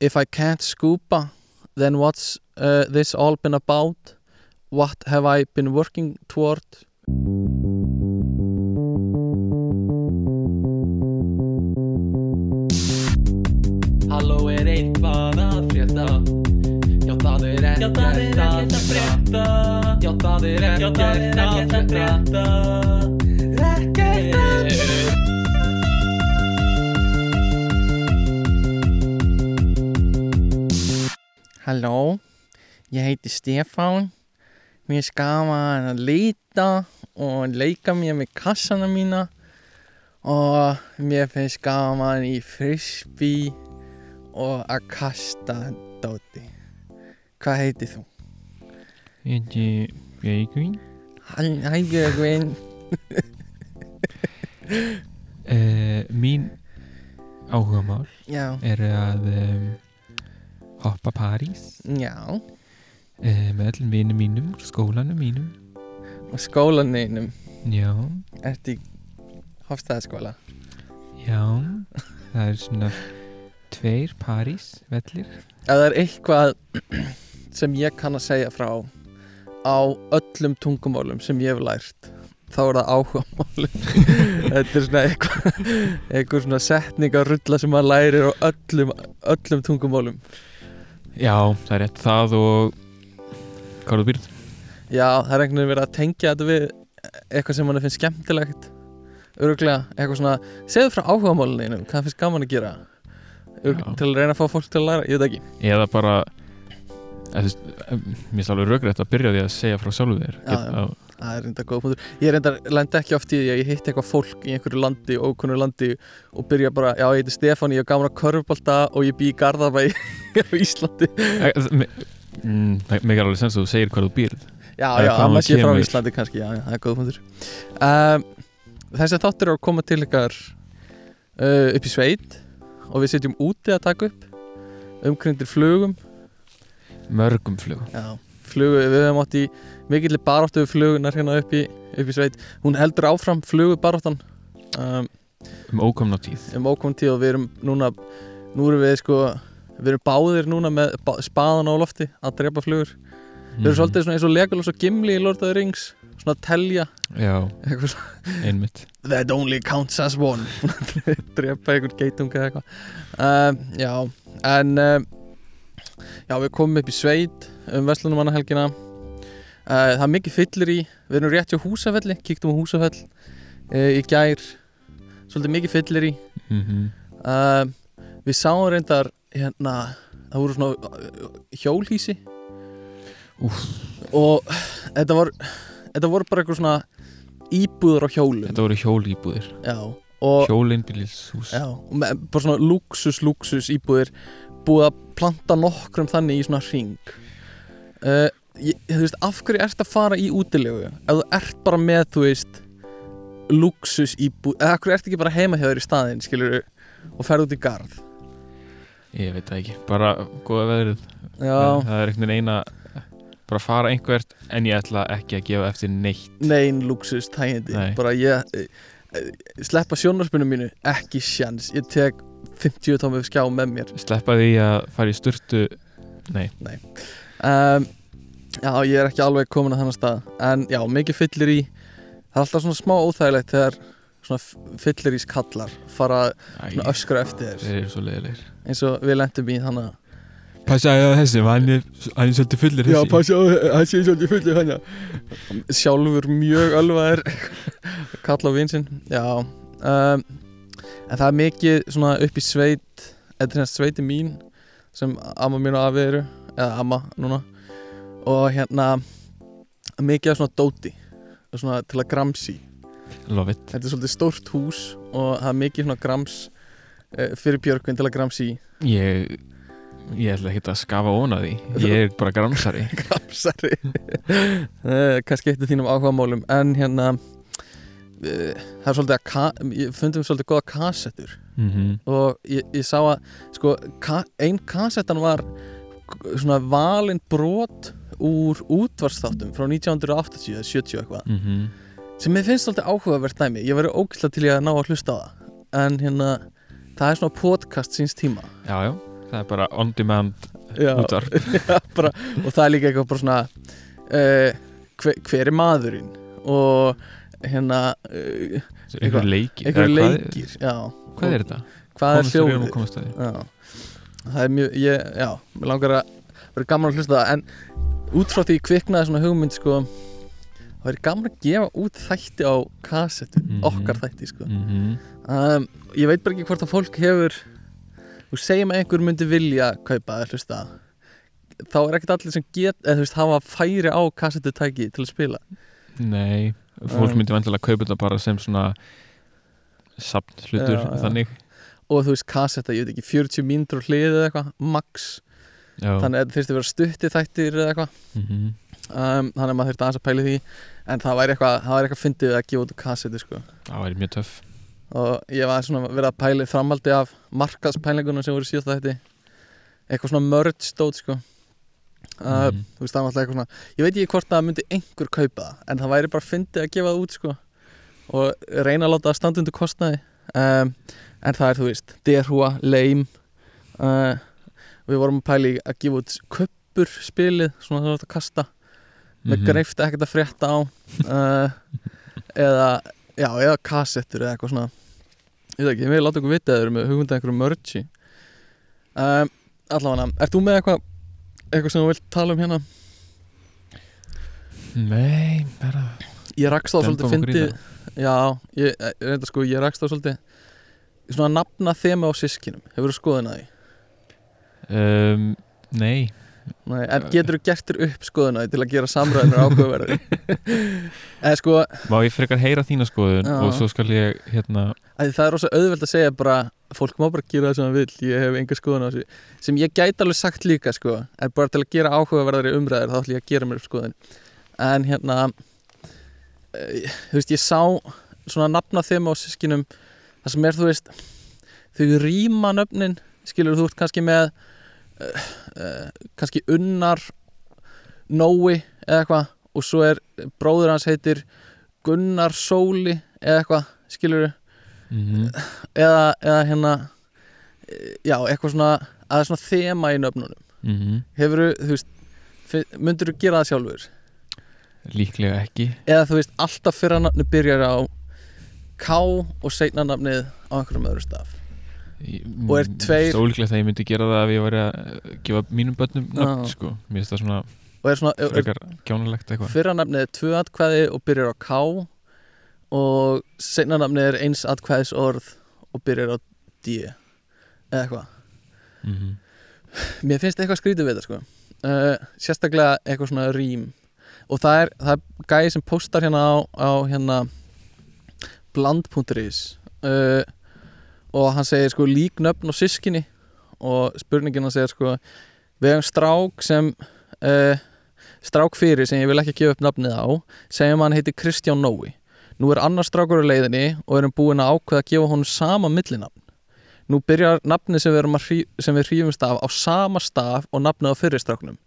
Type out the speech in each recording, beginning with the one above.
if I can't scuba then what's uh, this all been about? What have I been working toward? Halló er eitthvað að frétta Já það er ekkert að frétta Já það er ekkert að frétta Halló, ég heiti Stefán. Mér er skaman að leita og leika mér með kassana mína og mér finnst gaman í frisbee og að kasta dóti. Hvað heitir þú? Ég heiti Björgvin. Hæ Björgvin. Uh, Mín áhugamál Já, er að um, hoppa París? Já. Uh, með öllum vinum mínum, skólanum mínum. Og skólaninum, Já, ertu í Hofstæðaskóla? Já. Það er svona tveir París vellir. Það er eitthvað sem ég kann að segja frá á öllum tungumálum sem ég hef lært þá er það áhugamálum þetta er svona eitthvað eitthvað svona setningarulla sem maður lærir á öllum, öllum tungumálum Já, það er rétt það og hvað er þú býrð? já, það er einhvern veginn verið að tengja þetta við eitthvað sem mann finnst skemmtilegt öruglega, eitthvað svona segðu frá áhugamálunum, hvað finnst gaman að gera Örugglega, Já. til að reyna að fá fólk til að læra, ég veit ekki Eða bara em, Mér er alveg röggrætt að byrja því að segja frá sjálfu þér Já, já. Það er reynda góð punktur. Ég reynda lendi ekki oft í því að ég hitti eitthvað fólk í einhverju landi, ókunnu landi og byrja bara, já ég heiti Stefán, ég hef gaman að körfbalta og ég bý í Garðabæ á Íslandi. Mm, Mér er alveg sens að þú segir hvað þú býrð Já, já, amma þú sé frá. Íslandi kannski, já, já, það er góð punktur. Um, þessi þáttur er að koma til ykkar uh, upp í sveit og við sitjum úti að taka upp umkringdir flugum. Mörgum flug Já, flugu, við hefum átt í mikillir baráttu við flugunar hérna upp í, upp í sveit. Hún heldur áfram flugu baráttan. Um, um ókomna tíð um ókom tíð og við erum núna nú erum við sko við erum báðir núna með spaðan á lofti að drepa flugur við erum Mhm. svolítið eins og Legolas og Gimli í Lord of the Rings svona að telja Já, einmitt that only counts as one drepa einhvern geitunga eða eitthvað um, já en um, já við komum upp í sveit um Vestlunum annar helgina uh, það er mikið fyllir í. Við erum rétt hjá Húsafelli kíktum á Húsafell uh, í gær. Svolítið mikið fyllir í. Mm -hmm. Við sáum reyndar hérna, það voru svona hjólhísi Úff. og þetta var þetta voru bara eitthvað svona íbúður á hjólum. Þetta voru og með, bara svona luxus, luxus íbúðir búið að planta nokkrum þannig í svona hring. Uh, ég, þú veist, af hverju ert að fara í útilegu? Ef þú ert bara með, þú veist luxus íbúð, eða af hverju ert ekki bara heima hjá þér í staðinn, skilur og ferð út í garð? Ég veit það ekki, bara góða veðrið. Já, Það er einhvern veginn eina bara fara einhvert en ég ætla ekki að gefa eftir neitt. Nein luxus tægindi Nei. bara ég eh, eh, sleppa sjónarspunum mínu ekki sjans. Ég tek 50 tómið skjá með mér. Sleppa því að fara í sturtu Nei, um, já ég er ekki alveg komin að þannig stað. En já mikið fyllir í. Það er alltaf svona smá óþægilegt þegar svona fyllir í skallar fara svona öskra eftir þér. Þeir eru svo leiðilegir. Eins og við lendum í þannig Passaði á þessi, hann er, hann er svolítið fullir Já, þessi passi á, það sé svolítið fullið hann Sjálfur mjög alvaðir Kalla á vinsinn Já um, En það er mikið svona upp í sveit Þetta er hérna sveiti mín sem amma mín og afi eru eða amma núna og hérna mikið af svona dóti svona til að gramsi. Love it. Þetta er svolítið stórt hús og það er mikið svona grams uh, fyrir Björkvin til að gramsi Ég, ég ætla ekki að skafa óna því. Ég er bara gramsari. Gramsari. Eh, kannski eitt af þínum áhugamálum en hérna eh, það er svolítið að ég fundum svolítið góða kassettur. Mm -hmm. og ég, ég sá að sko, ka, ein kassettan var svona valin brot úr útvarsþáttum frá 1980 eða 70 eitthvað. Mhm. sem mér finnst svolítið áhugavert dæmi. Ég verið ógæslega til ég að ná að hlusta á það. En hérna það er svona podcast síns tíma. Já, já. Það er bara on demand já, útvarp. Já, bara, og það er líka eitthvað bara svona uh, hver, hver er maðurinn? Og hérna uh, einhver leikir hvað- er þetta? hvað er hljóðið komast að því? já, það er mjög ég, já, mér langar að vera gaman að hlusta það en út frá því kviknaði svona hugmynd sko það væri gaman að gefa út þætti á kassettu, Mhm. okkar þætti sko Mhm. um, ég veit bara ekki hvort að fólk hefur þú segjum að einhver myndi vilja kaupa eða hlusta þá er ekkert allir sem get eða þú veist hafa færi á kassettutæki til að spila Nei, fólk Um, myndi vantilega kaupa þetta bara sem svona sapn hlutur Já, já. þannig og þú veist kassetta, ég veit ekki 40 mínútur hlið eða eitthvað, max. Já. þannig að það þurfti að vera stutti þættir eða eitthvað. Mhm. um, þannig að maður þurfti aðeins að pæli því en það væri eitthvað, það væri eitthvað fyndið að gefa út kassetu sko. Það væri mjög töff. Og ég var svona verið að pæli framhaldi af markaðspælingunum sem voru síðast þetta eitthvað svona merge stót sko. Uh, Mhm. þú veist það var alltaf eitthvað svona ég veit ekki hvort það myndi einhver kaupa en það væri bara fyndið að gefa það út sko. Og reyna að láta það standa undir kostnaði um, en það er þú veist derhúa, leim uh, við vorum að pæli að gefa út köppur spilið svona það var að kasta með Mhm. greift ekkert að frétta á uh, eða já, eða kassettur eða eitthvað svona. Ég veit ekki, við láta okkur vita eru með hugmynda einhverju mörgi um, allavega, ert þú með eitthvað eitthvað sem þú vilt tala um hérna? Nei, bara ég rakst á svolítið fyndið já, ég, ég, reynda, sko, ég rakst á svolítið svona nafna þema á sískinum hefur þú skoðun að því? um, Nei, Nei, en getur þú gert þér upp skoðun að því til að gera samræðinur ákveðverði eða sko, má ég frekar heyra þína skoðun Já. og svo skal ég hérna að það er rosa auðvelt að segja bara fólk má bara gera það sem það vil ég hef enga skoðun á þessu. Sem ég gæti alveg sagt líka sko en bara til að gera áhugaverðari umræður þá ætlum ég að gera mér upp skoðun. En hérna eh, þú veist ég sá svona nafna þeim á sískinum það sem er þú veist þau rýma nöfnin skilur þú ert kannski með uh, uh, kannski unnar Nói eða eitthvað og svo er bróður hans heitir Gunnar Sóli eða eitthvað skilur mm eða, eða hérna eh, já, eitthvað svona að það er svona þema í nöfnunum. -hmm. hefur þú veist fi- myndirðu gera það sjálfur Líklega ekki. Eða þú veist, alltaf fyrra nafni byrjar á K og seinna nafnið á einhverjum öðru staf Ég- Og er tveir- Stólíklegt að ég myndi gera það ef ég væri að gefa mínum börnum nöfn Já. sko. Mér finnst það svona og er svona, frekar kjánulegt eitthvað. fyrra nafnið er tvö atkvæði og byrjar á K og seinna nafnið er eins atkvæðis orð og byrjar á D eða eitthvað. Mm Mér finnst eitthvað skrítið við þetta sko. Uh, Sérstaklega eitthvað svona rím Og það er, það er gæði sem postar hérna á, á hérna bland.is uh, og hann segir sko lík nöfn og sískinni og spurningin hann segir sko við hefum strák sem uh, strák fyrir sem ég vil ekki gefa upp nafnið á segjum hann heiti Kristján Nói. Nú er annar strákur á leiðinni og erum búin að ákveða að gefa honum sama millinafn. Nú byrjar nafnið sem við, hrí, sem við hrífumst af á sama staf og nafnið á fyrirstráknum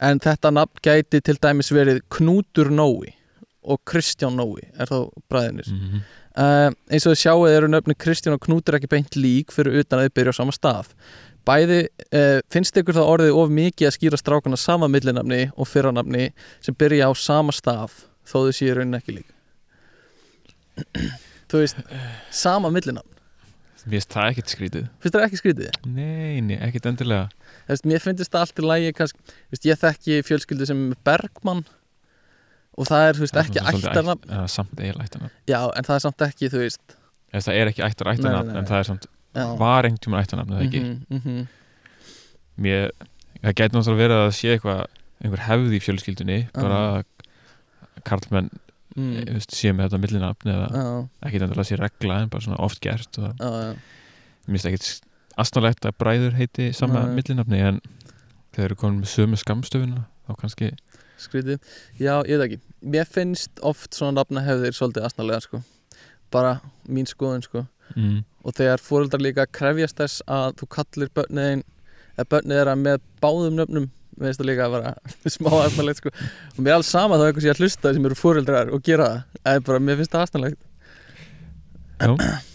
en þetta nafn gæti til dæmis verið Knútur Nói og Kristján Nói er þá bræðinir -hmm. uh, eins og þið sjáuð eru nöfni Kristján og Knútur ekki beint lík fyrir utan að þið byrja á sama staf bæði, uh, finnst ykkur það orðið of mikið að skýra strákana sama millinafni og fyrranafni sem byrja á sama staf þó þau séu raunin ekki lík? Þú veist sama millinafn, Mér finnst það ekkert skrítið finnst það ekki skrítið? Nei, nei, ekkert endilega veist, mér finnst það allt í lægi ég þekki fjölskyldu sem er Bergmann og það er, veist, Það ekki ættarnafn en það er samt ekki, veist Það er ekki ættarnafn. En það er samt, já. var einhvern tímann ættarnafn eða ekki Mhm, mhm. Mér, það gæti náttúrulega verið að sé eitthvað einhver hefði í fjölskyldunni bara að karlmenn Mm. mm. sé með þetta millinafn eða ekki endilega sé regla en bara svona oft gert og það mér finnst ekkert astnálegt að bræður heiti sama Nei. millinafni en þegar eru komin með sömu skamstöfuna þá kannski skrítið já, ég veit ekki, mér finnst oft svona nafna hefðir svolítið asnalega sko. bara mín skoðun sko. mm, og þegar fóreldrar líka krefjast þess að þú kallir börniðin eða börnið þeirra með báðum nöfnum mér finnst það líka vera smá asnalegt sko. og mér er alls sama þá eitthvað sé að hlusta sem eru fóreldrar og gera það. En bara mér finnst það Já,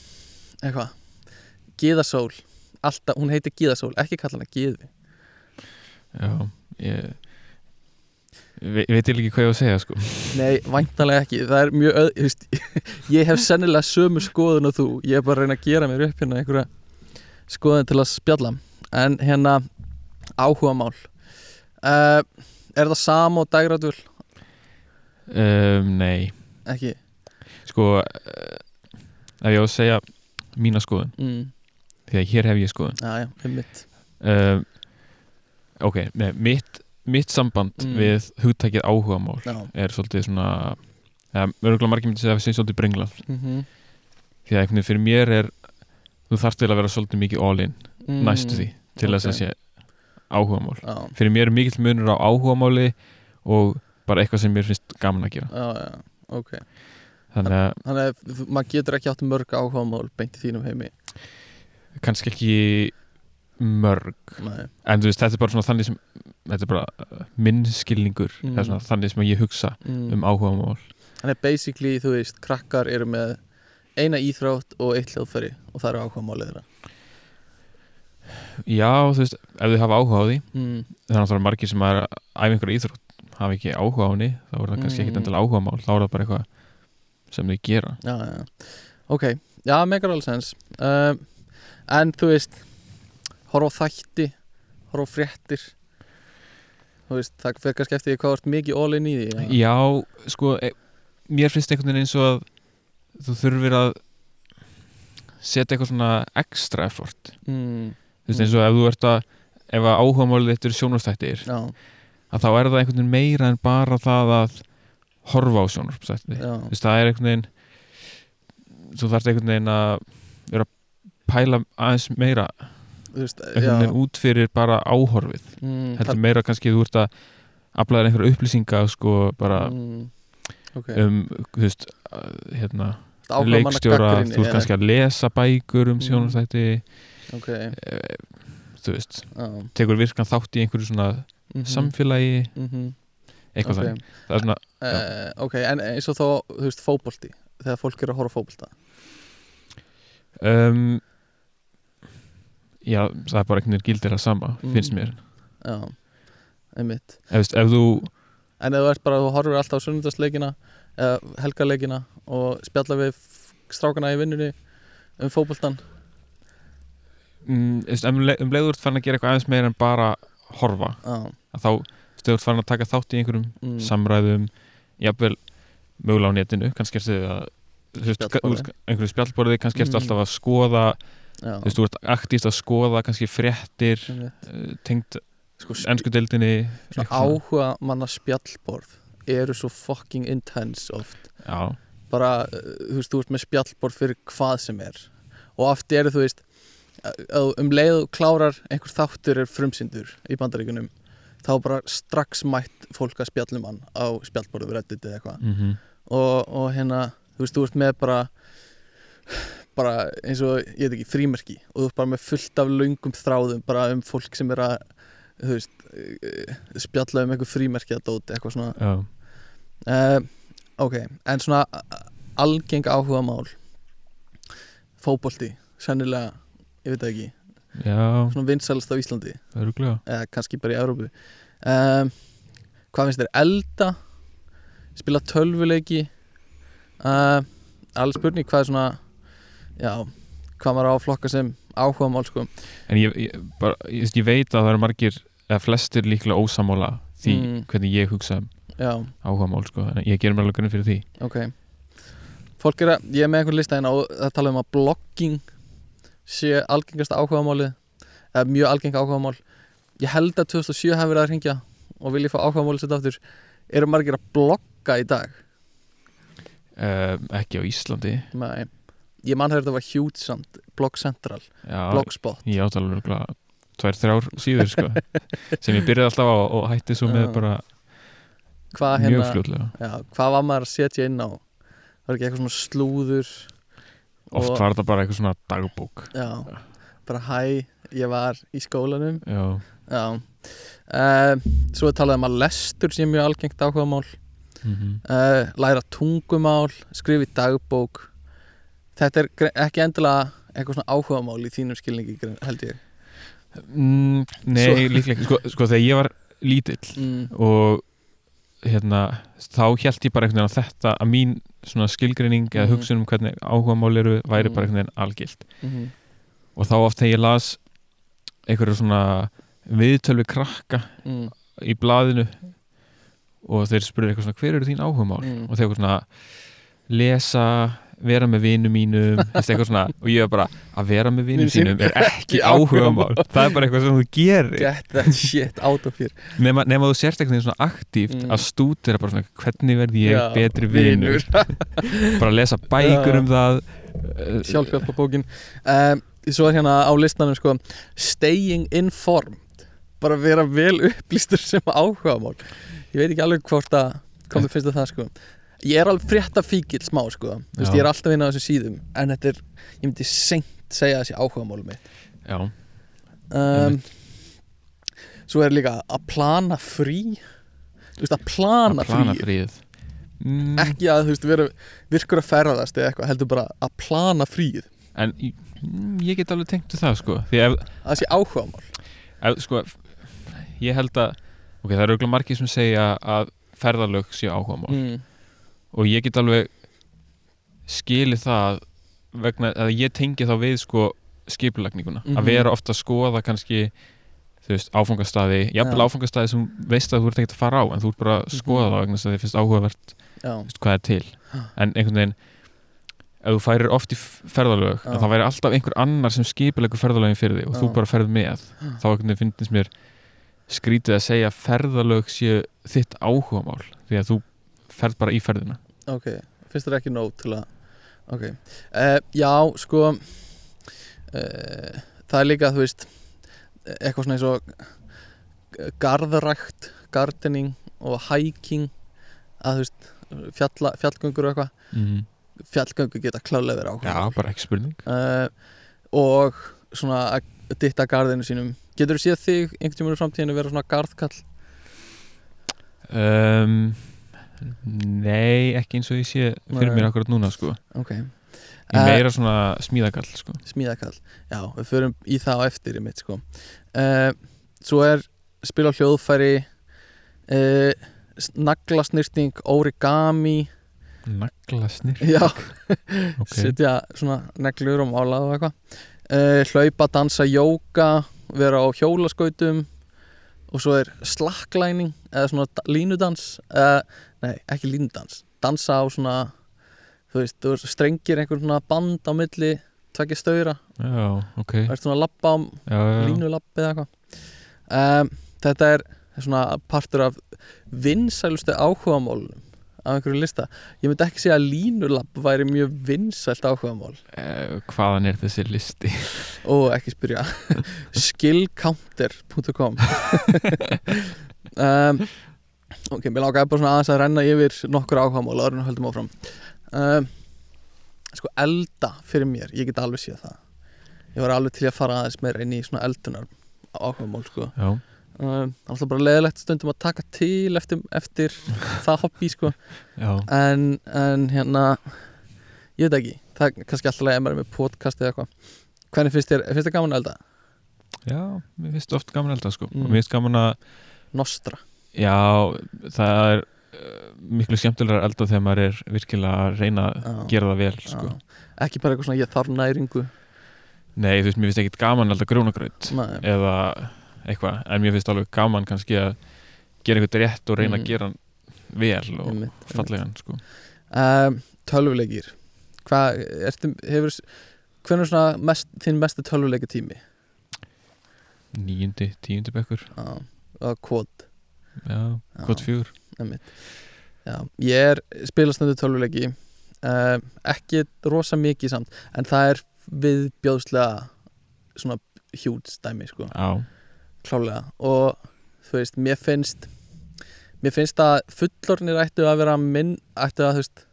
eitthvað. Gíðasól alltaf, hún heitir Gíðasól, ekki kalla hana Gíði Já, ég Ve veit ég ekki hvað ég á að segja sko. Nei, væntanlega ekki, það er mjög öð, veist, ég hef sennilega sömu skoðun og þú, ég er bara að reyna að gera mér upp hérna einhverja skoðun til að spjalla. En hérna áhuga mál uh, er það sam og dagrætul? um, Nei, Ekki? sko uh, ef ég á að segja mína skoðun Mm. því að hér hef ég skoðun Já, já, um mitt um, Ok, nei, mitt, mitt samband Mm. við hugtækið áhugamál Já, er svolítið svona ja, örgulega margir myndi segja að það sé svolítið brenglað mm því að einhvern veginn fyrir mér er þú þarft til að vera svolítið mikið all-in mm. næstu því til þess ok. að sé áhugamál. Já, fyrir mér er mikill munur á áhugamáli og bara eitthvað sem mér finnst gaman að gera. Já, já, ok. Þannig að Þannig að maður getur ekki átt mörg áhuga mál beint í þínum heimi? Kannski ekki mörg. Nei, en þú veist þetta er bara svona þannig sem þetta er bara uh, minn skilningur. Mm. þannig sem ég hugsa mm. um áhugamál. Þannig að basically, þú veist, krakkar eru með eina íþrótt og eitt hljóðfæri og það eru áhuga málið þeirra já þú veist ef þið hafa áhuga á því mm. það er margir sem að æfa einhverja íþrótt hafa ekki áhuga á henni þá er það kannski Mm. ekki endilega áhugamál þá er það bara eitthvað sem þið gera Já, já, já Ok, já, megar alveg sens um, En þú veist horfa á þætti horfa á fréttir þú veist, það fyrir kannski eftir hvað ert mikið in í því eða? Já, sko e, mér finnst einhvern veginn eins og að þú þurfir að setja eitthvað svona extra effort mm, þú veist eins og ef þú ert að ef að áhugamálið þetta eru sjónvarstættir Já, að þá er það einhvern veginn meira en bara það að horfa á sjónvarstætti já, þú veist það er einhvern veginn þú þarft einhvern veginn að vera að pæla aðeins meira veist, einhvern veginn út fyrir bara áhorfið. Mm, heldur meira kannski þú ert að aflaðir einhverja upplýsinga sko bara mm, Ok, um þú veist hérna leikstjóra, þú ert kannski að lesa bækur um Mm. Sjónastætti Ok, e, þú veist, já. tekur virkan þátt í einhverju svona mhm, samfélagi mhm, eitthvað ok. þannig, það svona Uh, ok, en eins og þá, þú veist, fótbolti þegar fólk er að horfa á fótbolta? Um, já, það er bara einhvern veginn gildir að sama, Mm. finnst mér. Já, einmitt. Ef, ef þú, En ef þú ert bara, þú horfir alltaf á sunnundarsleikina eða helgarleikina og spjalla við strákana í vinnunni um fótboltan mm, um, le, um leiður fann að gera eitthvað aðeins meira en bara horfa, að þá stöður fann að taka þátt í einhverjum mm, samræðum jafnvel mögulega á netinu kannski að þú Spjallborði. þú veist, einhverju spjallborði, kannski ertu Mm. alltaf að skoða já, þú veist, þú ert aktíft að skoða kannski fréttir uh, tengt sko, ennsku deildinni svona áhuga manna spjallborð eru svo fucking intense oft. Já, bara, uh, þú veist, þú ert með spjallborð fyrir hvað sem er. Og oft eru, þú veist um leið klárar einhver þáttur er frumsyndur í bandaríkunum þá bara strax mætt fólk að spjallum hann á spjallborðu reddit eða eitthvað. Mm og, og hérna, þú veist, þú ert með bara bara eins og, ég veit ekki, frímerki og þú ert bara með fullt af löngum þráðum bara um fólk sem er að þú veist, eh, spjalla um einhver frímerki að dóti, eitthvað svona. Já, uh, ok, en svona algeng áhuga mál fótbolti sennilega, ég veit það ekki. Já, svona vinsælst á Íslandi. Öruglega eða kannski bara í Európu um, hvað finnst þér elda? Spila tölvuleiki? Uh, alveg spurning hvað er svona já, hvað maður á að flokka sem áhuga mál sko. En ég, ég, bara, ég, ég veit að það eru margir eða flestir líklega ósamála því Mm. hvernig ég hugsa um já, áhuga mál sko, en ég gerir mér alveg grunn fyrir því. Ok. Fólk er að, ég er með einhvern lista hérna og það tala um að blogging sé algengasta áhuga málið eða mjög algeng áhuga mál ég held að 2007 hafi verið að ringja og vil ég fá áhuga málið sitt aftur. Eru margir að blogga í dag? Um, ekki á Íslandi. Nei. ég mann þegar þetta var samt Blog Central, já, Blogspot. ég átala öruglega tvær, þrjár síður sko, sem ég byrjaði alltaf á og hætti svo með bara mjög hérna, fljótlega. Já, hvað var maður að setja inn á? Var ekki eitthvað svona slúður oft var þetta bara eitthvað svona dagbók. Já, bara hæ, ég var í skólanum. Já, já. Uh, svo er talað um lestur sé mjög algengt áhugamál. Mm uh, læra tungumál skrifa í dagbók. Þetta er ekki endilega eitthvað svona áhugamál í þínum skilningi held ég. Mm, Nei, líklega ekki. Sko, sko þegar ég var lítill mm. og hérna, þá held ég bara einhvern veginn að þetta að mín skilgreining eða Mhm. hugsun um hvernig áhugamál eru væri Mhm. bara einhvern veginn algilt Mm og þá oft þegar ég las einhverju svona viðtölvi krakka mm. í blaðinu og þeir spurði eitthvað svona hver eru þín áhugamál Mm. og þeir eitthvað svona lesa, vera með vinum mínum svona, og ég var bara að vera með Vinum sínum er ekki áhugamál. áhugamál. Það er bara eitthvað sem þú gerir. Get that shit out of here. Nema, nema þú sért eitthvað svona aktíft Mm. að stúdira bara svona hvernig verð ég Já, betri vinur. bara að lesa bækur Já. um það sjálfhjálpa bókin. Um, svo er hérna á listanum sko staying informed. Bara vera vel upplýstur sem áhugamál. Ég veit ekki alveg hvort að komið finnst það það sko ég er alveg frétta fíkil smá sko. Já. ég er alltaf inn á þessum síðum en þetta er, ég myndi seint segja þessi áhugamálum mitt. Já, um, svo er líka að plana frí. Þú veist að plana, að plana frí. fríð mm, ekki að þú veist vera virkur að ferðast eða eitthvað heldur bara að plana fríð en ég, mm, ég get alveg tengt það sko. Ef, að það sé áhugamál. Ef, sko, ég held að ok, það eru auðvitað margir sem segja að ferðalög séu áhugamál. Mm. Og ég get alveg skilið það vegna að ég tengi þá við sko skipulagninguna, Mhm. að vera ofta að skoða kannski þú veist, áfangastæði jafnvel Já. áfangastæði sem þú veist að þú ert ekkert að fara á en þú ert bara að skoða Mhm. það vegna þess að þið finnst áhugavert þú veist, hvað er til en einhvern veginn ef þú færir oft í ferðalög að það væri alltaf einhver annar sem skipulegur ferðalögin fyrir þig og þú Já. bara ferð með þá finnst mér skrítið að segja að ferðalög séu þitt áhugamál því að þú ferð bara í ferðina. Ok, finnst þér ekki nóg til að ok, uh, já sko uh, það er líka þú veist eitthvað svona eins og garðrækt, gardening og hiking að þú veist fjalla, fjallgöngur og eitthvað. Mm. fjallgöngur geta klálega verið Já, áhuga bara ekki spurning. Uh, og svona að ditta garðinu sínum. Getur þú séð þig einhvern tímann í framtíðinu vera svona garðkall? Um, Nei, ekki eins og ég sé fyrir mér akkurat núna sko. Ok, Ég Eh, meira svona smíðagall sko. smíðakall. Já, við förum í það á eftir í mitt sko. Uh, svo er spila á hljóðfæri uh, naglasnýrting origami. Naglasnir já, Ok, setja svona neglur og mála og eitthvað. Uh, hlaupa, dansa, jóka vera á hjólaskautum. Og svo er slacklining eða svona da- línudans. Uh, nei, ekki línudans dansa á svona þú veist, þú strengir einhvern svona band á milli tvekja staura, já, ok. Það er svona lappa á já, já, já. línulapp eða eitthvað. Um, þetta er svona partur af vinsælustu áhugamálunum af einhverju lista. Ég myndi ekki segja að línulapp væri mjög vinsælt áhugamál. Eh, Hvaðan er þessi listi? og ekki spyrja. Skillcounter.com um, ok, mér lákaði bara svona aðeins að renna yfir nokkur áhugamál áður en við höldum áfram. Um, sko elda fyrir mér, ég get alveg séð það. Ég var alveg til að fara aðeins meira inn í svona eldunar áhugamál sko. Já, um, alltaf bara leðilegt stundum að taka til eftir, eftir það hobby sko. Já. En, en hérna ég veit ekki, það er kannski alltaf að er með podcast eða eitthvað. Hvernig finnst þér, finnst þér gaman að elda? Já, mér finnst oft gaman að elda sko. Mm. og mér finnst gaman að, Nostra já, það er uh, miklu skemmtilegar elda þegar maður er virkilega að reyna að gera það vel sko. Ekki bara eitthvað svona ég þarf næringu Nei, þú veist, mér finnst ekkit gaman grjónagraut Nei. eða eitthvað, en mér finnst alveg gaman kannski að gera eitthvað rétt og reyna Mm. að gera vel og Einmitt, fallegan sko. um, tölvuleikir hvað, ertu, hefur hvernig er svona mest, þinn mestu tölvuleiki tími Níundi, tíundi bekkur á kód Já, fjögur. einmitt. Já, ég er spilastundu tölvuleiki um, ekki rosa mikið samt en það er viðbjóðslega svona hjúts dæmi sko, klálega og þú veist, mér finnst mér finnst að fullornir ættu að vera minn, ættu að þú veist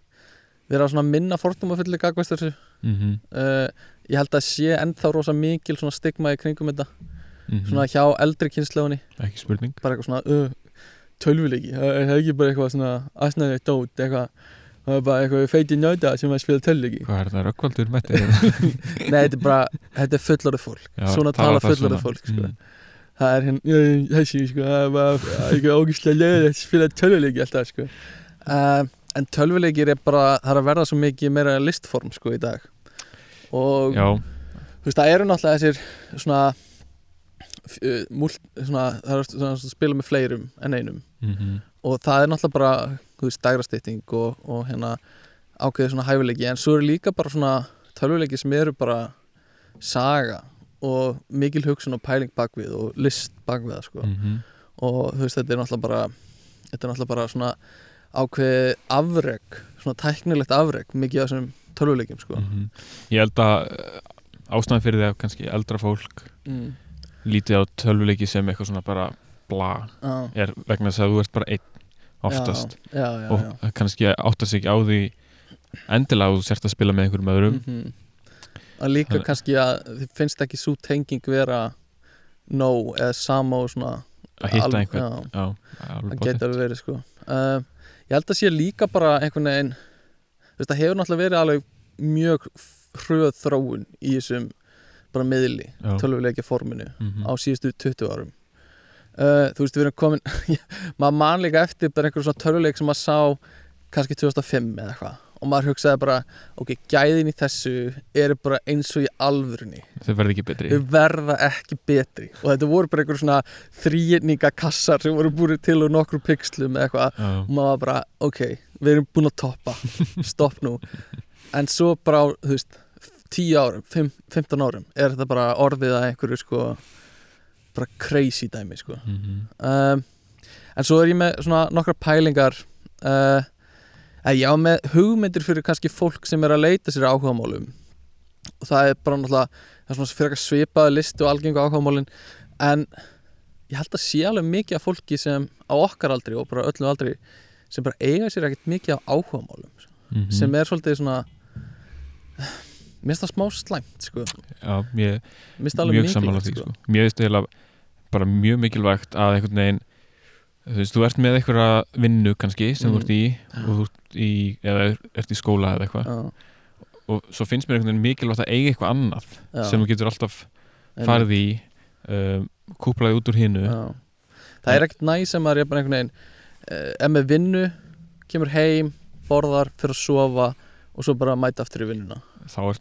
vera svona minna fordóma fulli gagvast þessu. Mhm. Uh, ég held að sé ennþá rosa mikil svona stigma í kringum þetta. Mhm. svona hjá eldri kynnslóðinni ekki spurning. Bara eitthvað svona uh, tölvuleiki, það er ekki bara eitthvað svona aðsnæðið dót eitthvað það er bara eitthvað feiti njóta sem að spila tölvleiki Hvað er það, rökkvaldur mætti? Nei, þetta er bara, þetta er fullorðið fólk Já, Svona tala fullorðið fólk sko. Mm. Það er hérna, "Já, þessi sko, það er bara eitthvað ógíslega leiðið að spila tölvuleiki alltaf sko. uh, En tölvuleikir er bara, það er að verða svo mikið meira listform sko í dag Og Já, þú veist, það eru náttúrulega þessir svona, múlt, svona það er svona að spila með fleirum en einum. Mm og það er náttúrulega bara þú veist, dægrastýtting og, og hérna ákveðið svona hæfileiki. En svo eru líka bara svona tölvuleiki sem eru bara saga og mikil hugsun og pæling bakvið og list bakvið sko. Mm og þú veist, þetta er náttúrulega bara þetta er náttúrulega bara svona ákveðið afreg, svona tæknilegt afreg mikið af þessum tölvuleikim sko. Mhm. Ég held að uh, ástæðan fyrir því að kannski eldra fólk mm. Lítið á tölvuleiki sem eitthvað svona bara bla er vegna þess að þú ert bara einn oftast. Já, já, já, og kannski áttast ekki á því endilega að þú sért að spila með einhverjum öðrum. Mhm. að líka Þannig- kannski að þið finnst ekki svo tenging vera nóg eða sama og svona að hitta einhvern. það getur verið sko. Uh, ég held að sé líka bara einhvern veginn það hefur náttúrulega verið alveg mjög hröð þróun í þessum bara miðli tölvuleikja forminu Mhm. á síðustu 20 árum. Uh, þú veist við erum komin maður man líka eftir bara einhver svona tölvuleik sem maður sá kannski 2005 eða eitthvað. Og maður hugsaði bara ok, gæðin í þessu eru bara eins og í alvörunni. Þau verði ekki betri. Þau verða ekki betri. Og þetta voru bara einhver svona þrýninga kassar sem voru búið til úr nokkru pixlum eða eitthvað. Já, og maður bara, ok, við erum búin að toppa. Stopp nú. En svo bara þú veist 10 árum, fimm- 15 árum er þetta bara orðið að einhverju sko bara crazy dæmi sko mhm. um, en svo er ég með svona nokkra pælingar uh, að ég á með hugmyndir fyrir kannski fólk sem er að leita sér áhugamálum og það er bara náttúrulega það er svona fyrir eitthvað svipaði listu og algengu áhugamálin en ég held að sé alveg mikið af fólki sem á okkar aldri og bara öllum aldri sem bara eiga sér ekkert mikið af áhugamálum Mhm. sem er svolítið svona mér finnst það smá slæmt sko. Já, ég mér finnst það alveg mikilvægt sko. sko. Mér finnst eiginlega bara mjög mikilvægt að einhvern veginn þú veist, þú ert með einhverja vinnu kannski sem Mm. þú ert í þú ert í, eða ert í skóla eða eitthvað. Og svo finnst mér einhvern veginn mikilvægt að eiga eitthvað annað já, sem þú getur alltaf farið í um, kúplaði út úr hinnu það er ekkert næ sem maður er bara einhvern veginn uh, er með vinnu, kemur heim borðar, fyrir að sofa og svo bara mæta aftur í vinnuna. Þá er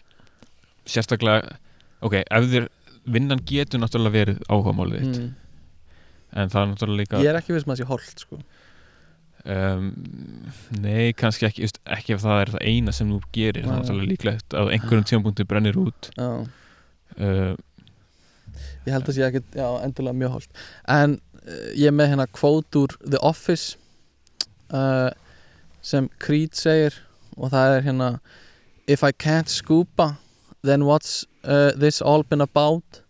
sérstaklega ok, ef þér vinnan getur náttúrulega verið áhugamálið þitt. Mm. en það er náttúrulega líka ég er ekki viss með að sé holdt sko. um, nei, kannski ekki just, ekki ef það er það eina sem þú gerir það er náttúrulega líklegt að einhverjum tímapunkti brennir út. Uh, ég held að sé ekki já, endurlega mjög holdt en uh, ég er með hérna quote úr The Office uh, sem Creed segir og það er hérna If I can't scuba then what's uh, this all been about?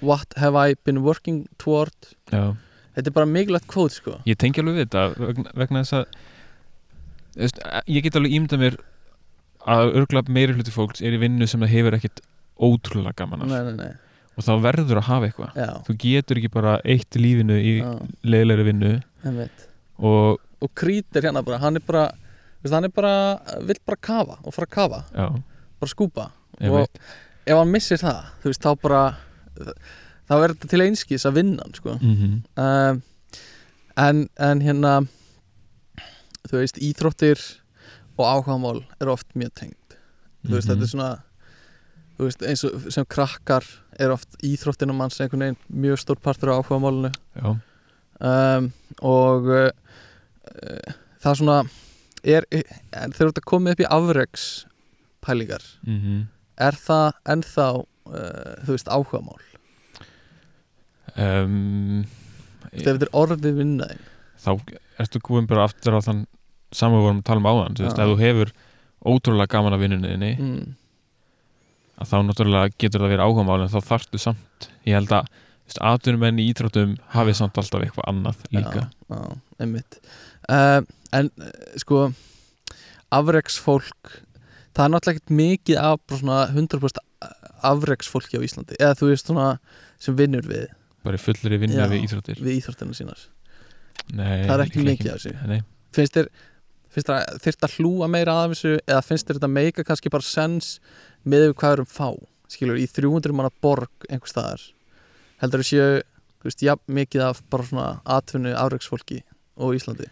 What have I been working toward? Já. Þetta er bara mikilvægt quote sko. Ég tengi alveg við þetta vegna, vegna þess að ég get alveg ímyndað mér að örgulega meiri hluti fólks er í vinnu sem það hefur ekkit ótrúlega gaman af. Nei, nei, nei. og þá verður að hafa eitthvað. Þú getur ekki bara eitt lífinu í já, leiðilegri vinnu. Og og Creed er hérna bara, hann er bara hann er bara, vill bara kafa og fara að kafa, já, bara skúpa og ef hann missir það, þú veist, þá bara þá verður þetta til einskis að vinna sko. Mm um, en, en hérna þú veist, íþróttir og áhugamál er oft mjög tengt þú veist, Mhm. þetta er svona þú veist, eins og sem krakkar er oft íþróttina manns einhvern veginn mjög stór partur á áhugamálinu. Já, um, og uh, uh, það svona er, en þegar þetta komið upp í afreks pælingar mm er það ennþá uh, þú veist áhugamál? Um, þegar þetta er orðið vinnaðin þá ertu komin bara aftur á þann saman við vorum að tala um áðan þú veist, Já. ef þú hefur ótrúlega gaman af vinnunni þinni mm. að þá náttúrulega getur það verið áhugamál en þá þarftu samt. Ég held að atvinnumenn í íþróttum hafi samt alltaf eitthvað annað líka. já, einmitt. Uh, en uh, sko afreksfólk það er náttúrulega ekkert mikið af bara svona 100% afreksfólki á Íslandi eða þú veist svona sem vinnur við bara fullri vinnu Já. við íþróttir. við íþróttina sínar. Nei, það er ekki mikið af þessu. Nei, finnst þér, þyrft að hlúa meira að þessu eða finnst þér þetta meika kannski bara sens með við hvað erum fá? Skilur, í 300 manna borg einhvers staðar heldur þú séu veist, jafn mikið af bara svona atvinnu afreiksfólki og Íslandi?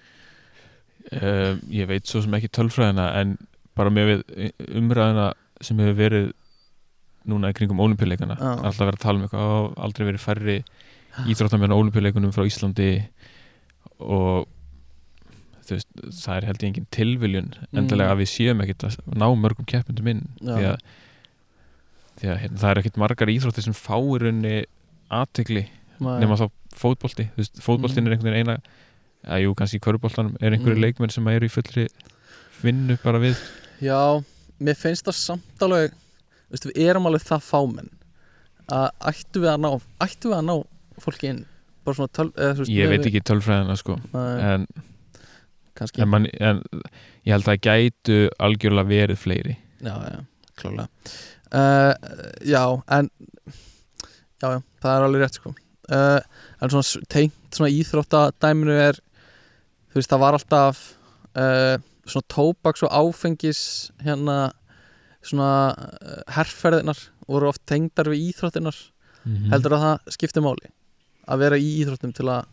Uh, ég veit svo sem ekki tölfræðina en bara með við umræðina sem hefur verið núna í kringum ólimpíuleikana alltaf verið að tala um eitthvað og aldrei verið færri íþróttamjörn á ólimpíuleikunum frá Íslandi og veist, það er held ég engin tilviljun endilega Mm. að við séum ekkert að ná mörgum keppundum inn Já. því að, því að hérna, það er ekkert margar íþróttir sem fáir unni aðtegli nema þá veist, fótboltin Mm. er einhvern veginn eina að jú, kannski í körfuboltanum er einhverju Mm. leikmenn sem eru í fullri vinnu bara við Já, mér finnst það samt alveg þú veist, við erum alveg það fámenn að ættu við að ná ættu við að ná fólki inn? Bara svona töl, eða, veist, ég veit við- ekki tölfræðina sko. En, kannski en, man, en ég held að það gætu algjörlega verið fleiri. Já, já, klálega uh, Já, en Já, já, það er alveg rétt sko. Uh, En svona tengt svona íþróttadæminu er Þú veist, það var alltaf uh, Svona tóbaks og áfengis Hérna Svona uh, herrferðinar voru oft tengdar við íþróttinar mm Heldur að það skipti máli Að vera í íþróttum til að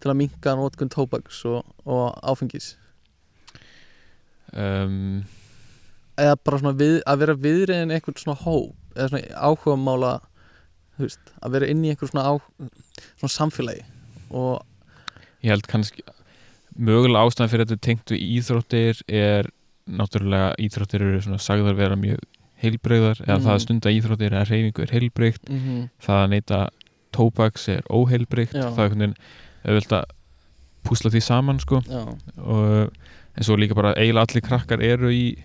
Til að minka nótkun tóbaks og, og áfengis. Um, eða bara svona við, að vera viðriðin einhvern svona hóp eða svona áhuga mála að vera inn í einhver svona, á, svona samfélagi og ég held kannski mögulega ástæðan fyrir þetta er tengt við íþróttir er náttúrulega íþróttir eru svona sagðar vera mjög heilbreyðar eða Mhm. það að stunda íþróttir eða reyfingu er heilbreykt mm -hmm. það að neyta tóbaks er óheilbreykt Já. það er einhvern veginn auðvitað að púsla því saman sko og en svo líka bara eiginlega allir krakkar eru í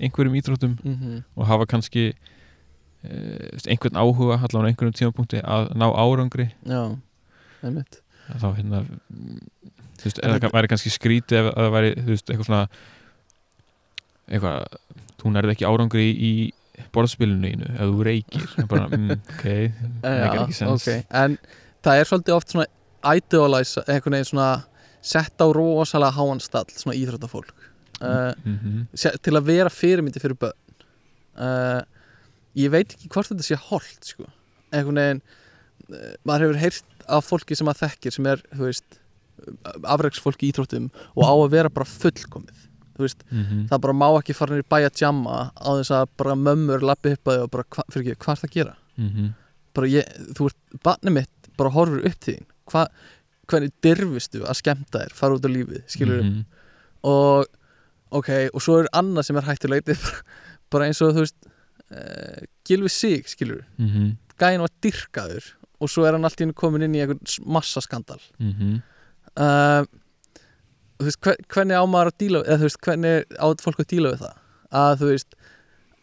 einhverjum íþróttum mm og hafa kannski eh, einhvern áhuga allavega á einhverjum tímapunkti að ná árangri já einmitt þá hérna mm, þú veist, eða þetta- væri kannski skrítið ef að það væri, þú veist, eitthvað svona eitthvað, þú nærði ekki árangri í, borðspilinu einu ef þú reykir, Það er bara, mm, ok meikar ekki sens ok, en það er svolítið oft svona idealize, einhvern veginn svona sett á rosalega háan stall svona íþróttafólk. Uh, Mhm. se- til að vera fyrirmyndi fyrir börn. Uh, ég veit ekki hvort þetta sé holdt sko. einhvern veginn uh, maður hefur heyrt af fólki sem maður þekkir sem er, þú veist afreiksfólki í íþróttum og á að vera bara fullkomið veist, Mhm. það bara má ekki fara nýr bæ að jamma á þess að bara mömmur lappi upp og bara, hva, fyrir ekki, hvað er það að gera Mhm. bara ég, þú ert, barnið mitt bara horfur upp til þín Hva, hvernig dyrfistu að skemmta þér fara út á lífið, skilur Mhm. og ok, og svo er annað sem er hættulegt bara, eins og þú veist uh, Gilvi Sig, skilur Mhm. gæin var dyrkaður og svo er hann allt í henni komin inn í einhvern massaskandal Mhm. Uh, þú veist, hver, hvernig á maður að díla eða þú veist, hvernig á fólk að díla við það? Að þú veist,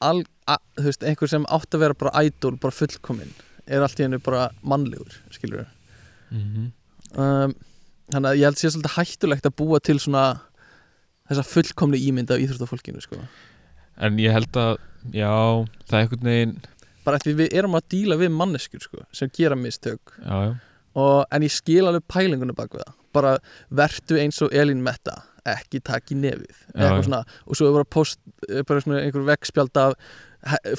al, að, þú veist einhver sem átt að vera bara idol bara fullkomin, er allt í henni bara mannlegur, skilur Mhm. um, þannig að ég held sé svolítið hættulegt að búa til svona þessa fullkomni ímynd af íþróttafólkinu sko. en ég held að já, það er einhvern veginn bara því við erum að díla við manneskur sko, sem gera mistök. Já, já, og, en ég skil alveg pælingunum bak við það bara vertu eins og Elín Metta ekki takk í nefið svona, og svo er bara, post, er bara svona einhver veggspjald af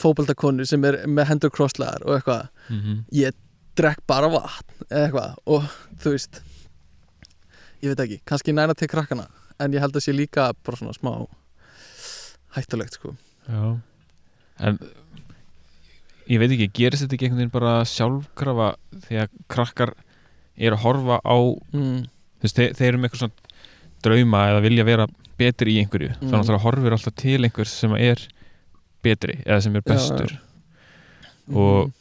fótboltakonu sem er með hendur krosslegar og eitthvað, Mhm. ég drekk bara vatn eitthvað og þú veist ég veit ekki, kannski næna til krakkana en ég held að sé líka bara svona smá hættulegt sko. Já. En ég veit ekki, gerist þetta ekki einhvern veginn bara sjálfkrafa því að krakkar eru að horfa á mm, þú veist, þeir, þeir eru með eitthvað svona drauma eða vilja vera betri í einhverju. Mm. þannig að það horfir alltaf til einhvers sem er betri eða sem er Já, já. bestur. Og- mm,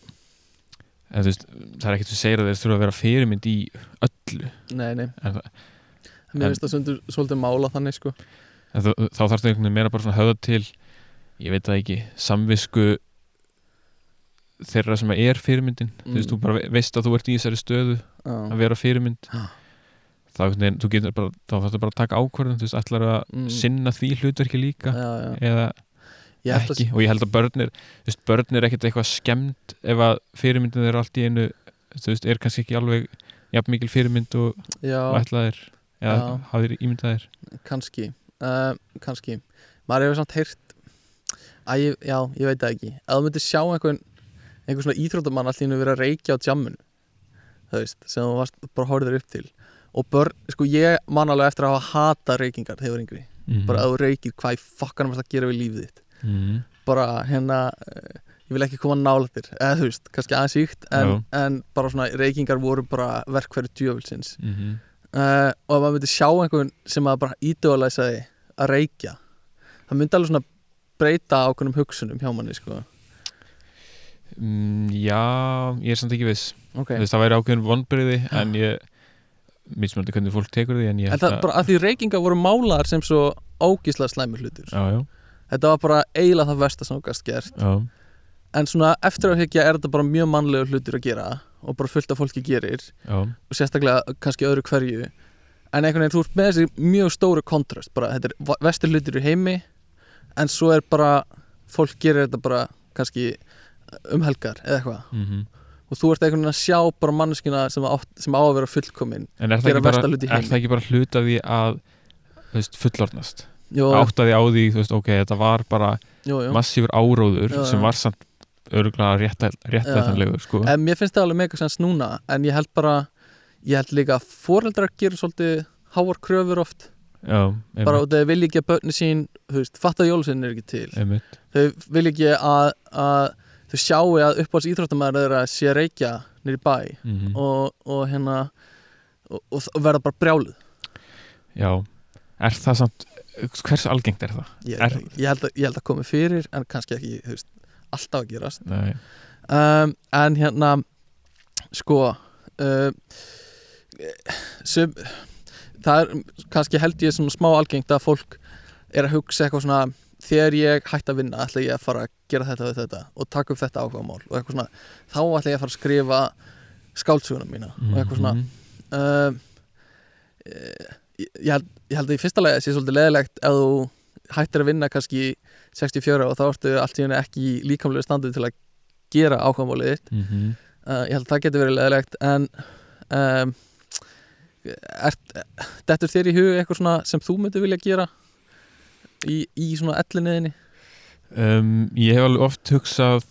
en veist, það er ekkert sem segir að þeir þurfa að vera fyrirmynd í öllu. Nei, nei, en, mér finnst það svolítið, svolítið mála þannig sko. En þá, þá þarf það einhvern veginn meira bara svona að höfða til ég veit það ekki, samvisku þeirra sem er fyrirmyndin. Þú veist, Mm. þú bara ve- veist að þú ert í þessari stöðu að Já, vera fyrirmynd. Já. Þá, þú getur bara, bara að taka ákvörðun þú veist, ætlar að Mm. sinna því hlutverki líka já, já. eða Ég að- ekki og ég held að börnir þú veist, börn er ekkert eitthvað skemmt ef að fyrirmyndin er allt í einu þú veist, er kannski ekki alveg jafn mikil fyrirmynd og, ætlaðir eða Já. hafðir ímyndaðir kannski uh, kannski maður hefur samt heyrt að ég, já, ég veit það ekki ef þú myndir sjá einhvern einhvern svona íþróttamann allir vera að reykja á jamminu það veist, sem þú varst bara horfður upp til og börn, sko ég man alveg eftir að hafa hata reykingar þegar yngri Mhm. bara að þú reykir, hvað í fokkanum varst að gera við lífið þitt Mhm. bara hérna eh, ég vil ekki koma nála þér, eða þú veist, kannski aðeins íkt en, en bara svona reykingar voru bara verkfæri djöfulsins Mhm. uh, og ef maður myndi sjá einhvern sem að bara ídólæsaði að reykja það myndi alveg svona breyta ákveðnum hugsunum hjá manni sko. Mm, Já, ég er samt ekki viss ok, Þú veist, Það væri ákveðin vonbriði en ég mismöndi hvernig fólk tekur því en ég en held það bara að því reykingar voru málaðar sem svo ógíslega slæmur hlutur Já, já, þetta var bara eiginlega það versta sem gast gert. Já. En svona eftir að hyggja er þetta bara mjög mannlegur hlutur að gera og bara fullt af fólki gerir. Já, og sérstaklega kannski öðru hverju. En einhvern veginn þú ert með þessi mjög stóru kontrast bara. Þetta er vestur hlutur í heimi en svo er bara fólk gerir þetta bara kannski um helgar eða eitthvað. Mhm og þú ert einhvern veginn að sjá bara manneskina sem, átt, sem á að vera fullkomin En er það, bara, er það ekki bara hlut af því að veist, fullorðnast? Jú, áttaði á því, þú veist, ok, þetta var bara jú, jú. massífur áróður Já, sem var samt örgulega réttættanlegur sko. en mér finnst það alveg mega sens núna en ég held bara ég held líka að foreldrar gerir svolítið háar kröfur oft. Já, bara og þau vilja ekki að börni sín þú veist, fatta að jólusinn er ekki til. Einmitt. þau vilja ekki að, að þau sjáu að uppáhalds íþróttamæður er að sé reykja nýri bæ Mm og, og hérna og, og, verða bara brjáluð Já, er það samt hvers algengt er það? ég, Er- ég, held að, ég held að komi fyrir en kannski ekki veist, alltaf að gerast. Um, en hérna sko uh, sem, það er kannski held ég svona smá algengt að fólk er að hugsa eitthvað svona þegar ég hætti að vinna ætla ég að fara að gera þetta við þetta og taka upp þetta áhugamál og eitthvað svona þá ætla ég að fara að skrifa skáldsuguna mína og eitthvað svona. Um, ég, ég, held, ég held að í fyrsta lega sé svolítið leðilegt ef þú hættir að vinna kannski 64 og þá ertu allt í henni ekki líkamlega standið til að gera áhugamálið þitt. Mhm. uh, ég held að það getur verið leðilegt en um, er, dettur þér í hug eitthvað svona sem þú myndir vilja gera í, í svona ellinniðinni um, Ég hef alveg oft hugsað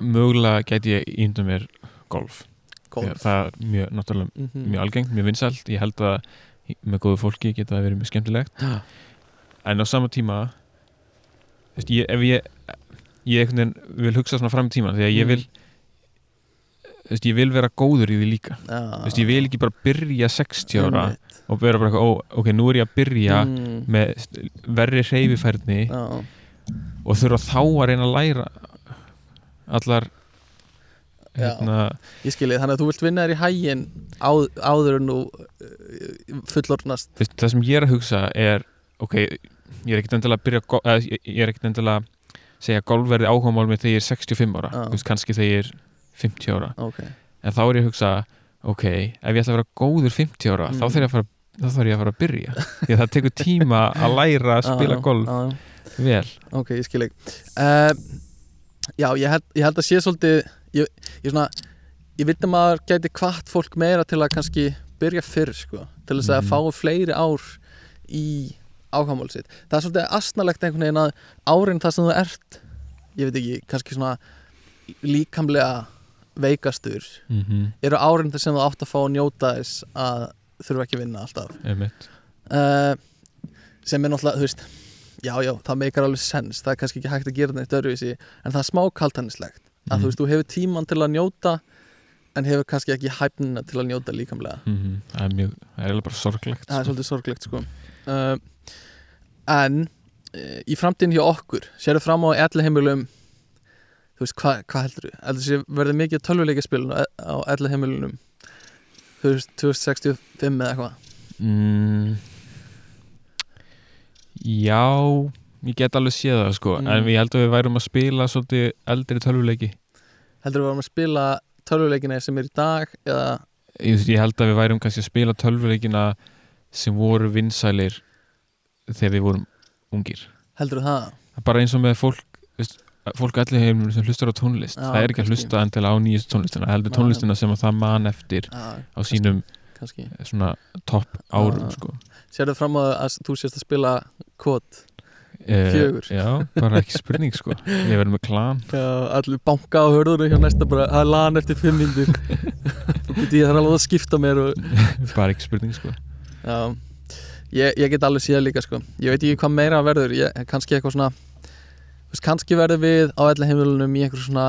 mögulega gæti ég ímda mér golf Golf. Það er mjög, náttúrulega mm -hmm. mjög algengt, mjög vinsælt ég held að með góðu fólki geta það verið mjög skemmtilegt Já. en á sama tíma veist, ég, ef ég ég veginn vil hugsa svona fram í tíma því að ég Mm. vil þú veist, ég vil vera góður í því líka þú veist, ég vil ekki bara byrja 60 ára og vera bara, ó, ok, nú er ég að byrja mm. með verri hreyfifærni Já. og þurfa þá að reyna að læra allar hérna, ég skilji, þannig að þú vilt vinna þér í hægin á, áður en þú fullorðnast þú veist, það sem ég er að hugsa er ok, ég er ekkert endilega að byrja eða, ég- er ekkert endilega að segja að golf verði áhugamál með þegar ég er 65 ára veist, kannski þegar ég er 50 ára ok, en þá er ég að hugsa, ok ef ég ætla að vera góður 50 ára, þá Mm. þarf ég að fara þá þarf ég að fara að byrja. Því að það tekur tíma að læra að spila golf vel. Ok, ég skilji uh, já, ég held, ég held að sé svolítið ég, ég svona ég veit að maður gæti kvart fólk meira til að kannski byrja fyrr sko, til þess að Mhm. fá fleiri ár í ákvæmál sitt. Það er svolítið asnalegt einhvern veginn að árin það sem þú ert ég veit ekki, kannski svona líkamlega veikastur mm -hmm. eru árin þess sem þú átt að fá að njóta þess að þurfa ekki að vinna alltaf uh, sem er náttúrulega, þú veist já, já, það meikar alveg sens það er kannski ekki hægt að gera neitt öðruvísi en það er smá kaltannislegt að Mhm. þú veist, þú hefur tíman til að njóta en hefur kannski ekki hæfnina til að njóta líkamlega það er mjög, það er eiginlega bara sorglegt það er sko. svolítið sorglegt sko uh, en uh, í framtíðin hjá okkur sérðu fram á elli heimilum þú veist, hvað hva heldur þú? heldur þessi verði mikið tölvuleika spilun á, elli heimilunum þú 2065 eða eitthvað. Mm, já ég get alveg séð það sko Mm. en ég held að við værum að spila svolítið eldri tölvuleiki. Heldur þú varum að spila tölvuleikina sem er í dag eða? Ég, ég held að við værum kannski að spila tölvuleikina sem voru vinsælir þegar við vorum ungir. Heldur þú það? Bara eins og með fólk veist, fólk allir heimur sem hlustar á tónlist Já, það er ekki að kannski. hlusta endilega á nýjast tónlistina heldur Já, tónlistina sem að það man eftir Já, á sínum kannski svona topp árum Ah. sko. Sérðu fram á að þú sést að spila kvot Eh, Fjögur. Já, bara ekki spurning sko. Ég verður með klan. Já, allir banka á hörðunum hjá næsta bara er lan eftir fimm myndir Ég þarf alveg að skipta mér og, Bara ekki spurning sko. Já. Ég, ég get alveg séð líka sko. Ég veit ekki hvað meira verður. Ég, Kannski eitthvað svona veist, Kannski verður við á allir heimilunum í eitthvað svona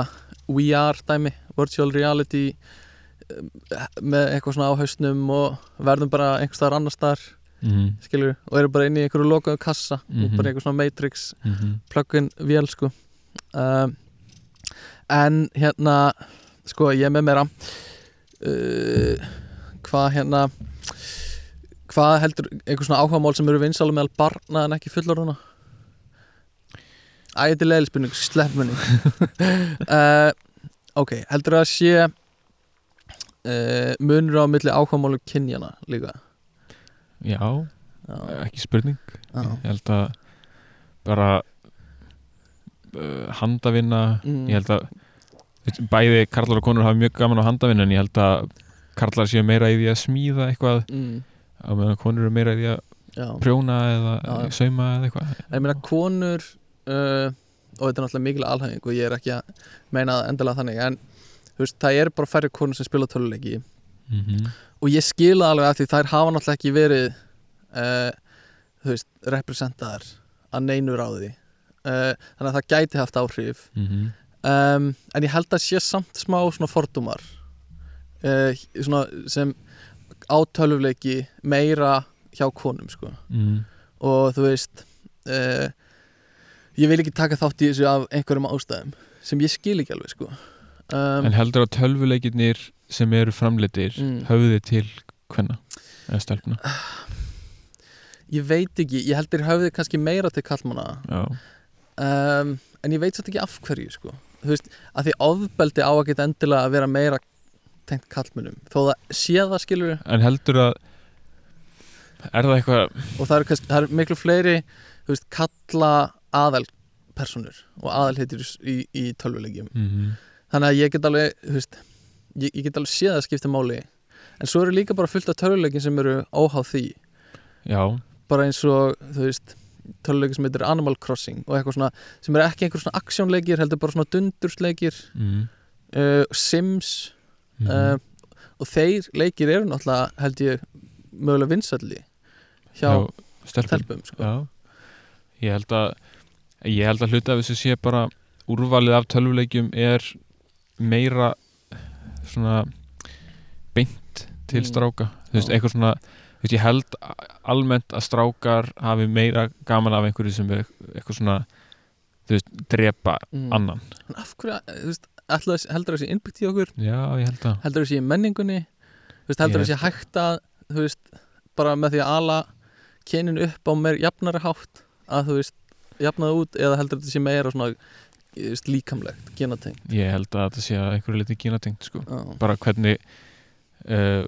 VR dæmi Virtual reality eh, með eitthvað svona á hausnum og verðum bara einhvers staðar annars staðar mm skilur og erum bara inn í einhverju lokaðu kassa og Mhm. bara eitthvað svona Matrix -hmm. plug-in vél sko um, en hérna sko ég með meira uh, hvað hérna hvað heldur einhver svona áhugamál sem eru vinsalega meðal barna en ekki fullorðuna Æ, þetta leiðil spurning, slepp munni uh, Ok, heldur það að sé uh, munur á milli áhugamálu kynjana líka? Já, Já, ekki spurning. Já. Ég held að bara uh, handavinna Mm. Ég held að bæði karlar og konur hafa mjög gaman á handavinna en ég held að karlar séu meira í því að smíða eitthvað Mm, á meðan konur eru meira í því að já. prjóna eða sauma eða eitthvað. Ég meina konur uh, og þetta er náttúrulega mikil alhæfing og ég er ekki að meina það endilega þannig en veist, það er bara færri konur sem spila töluleiki mm -hmm. og ég skila alveg að því þær hafa náttúrulega ekki verið uh, veist, representaðar að neinu ráði. Uh, þannig að það gæti haft áhrif. Mm um, en ég held að sé samt smá svona fordumar svona sem á töluleiki meira hjá konum sko. Mm. og þú veist uh, ég vil ekki taka þátt í þessu af einhverjum ástæðum sem ég skil ekki alveg sko. Um, En heldur að tölvuleikirnir sem eru framleitir Mm. höfðu þið til hvenna eða stelpna? Ég veit ekki, ég heldur höfði kannski meira til kallmanna um, en ég veit satt ekki af hverju sko. Þú veist, að því ofbeldi á að geta endilega að vera meira tengt kallmönnum þó það sé það skilur en heldur að er það eitthvað og það eru, eru miklu fleiri þú veist, kalla aðalpersonur og aðalheitir í, í tölvulegjum mm þannig að ég get alveg veist, ég, ég get alveg séð að skipta máli. En svo eru líka bara fullt af töluleikin sem eru óháð því. Já, bara eins og þú veist töluleikin sem heitir Animal Crossing og eitthvað svona sem eru ekki einhver svona aksjónleikir heldur bara svona dundursleikir mm uh, Sims -hmm. uh, og þeir leikir eru náttúrulega held ég mögulega vinsalli hjá stelpum. telpum sko. Ég held að ég held að hluta af þessu sé bara úrvalið af tölvuleikjum er meira svona beint til Mm. stráka. Þú veist, eitthvað svona veist, ég held almennt að strákar hafi meira gaman af einhverju sem er eitthvað svona þú veist, drepa mm. annan. En af hverju, þú veist, þess- heldur þessi innbyggt í okkur? Já, ég held að. Heldur þessi í menningunni? Þú veist, heldur Ég þessi hægt að þú veist, bara með því að ala kynin upp á meir jafnari hátt að þú veist, jafnaði út eða heldur þessi meira svona veist, líkamlegt, genatengt? Ég held að þetta sé að einhverju liti gynatengt sko. Bara hvernig uh,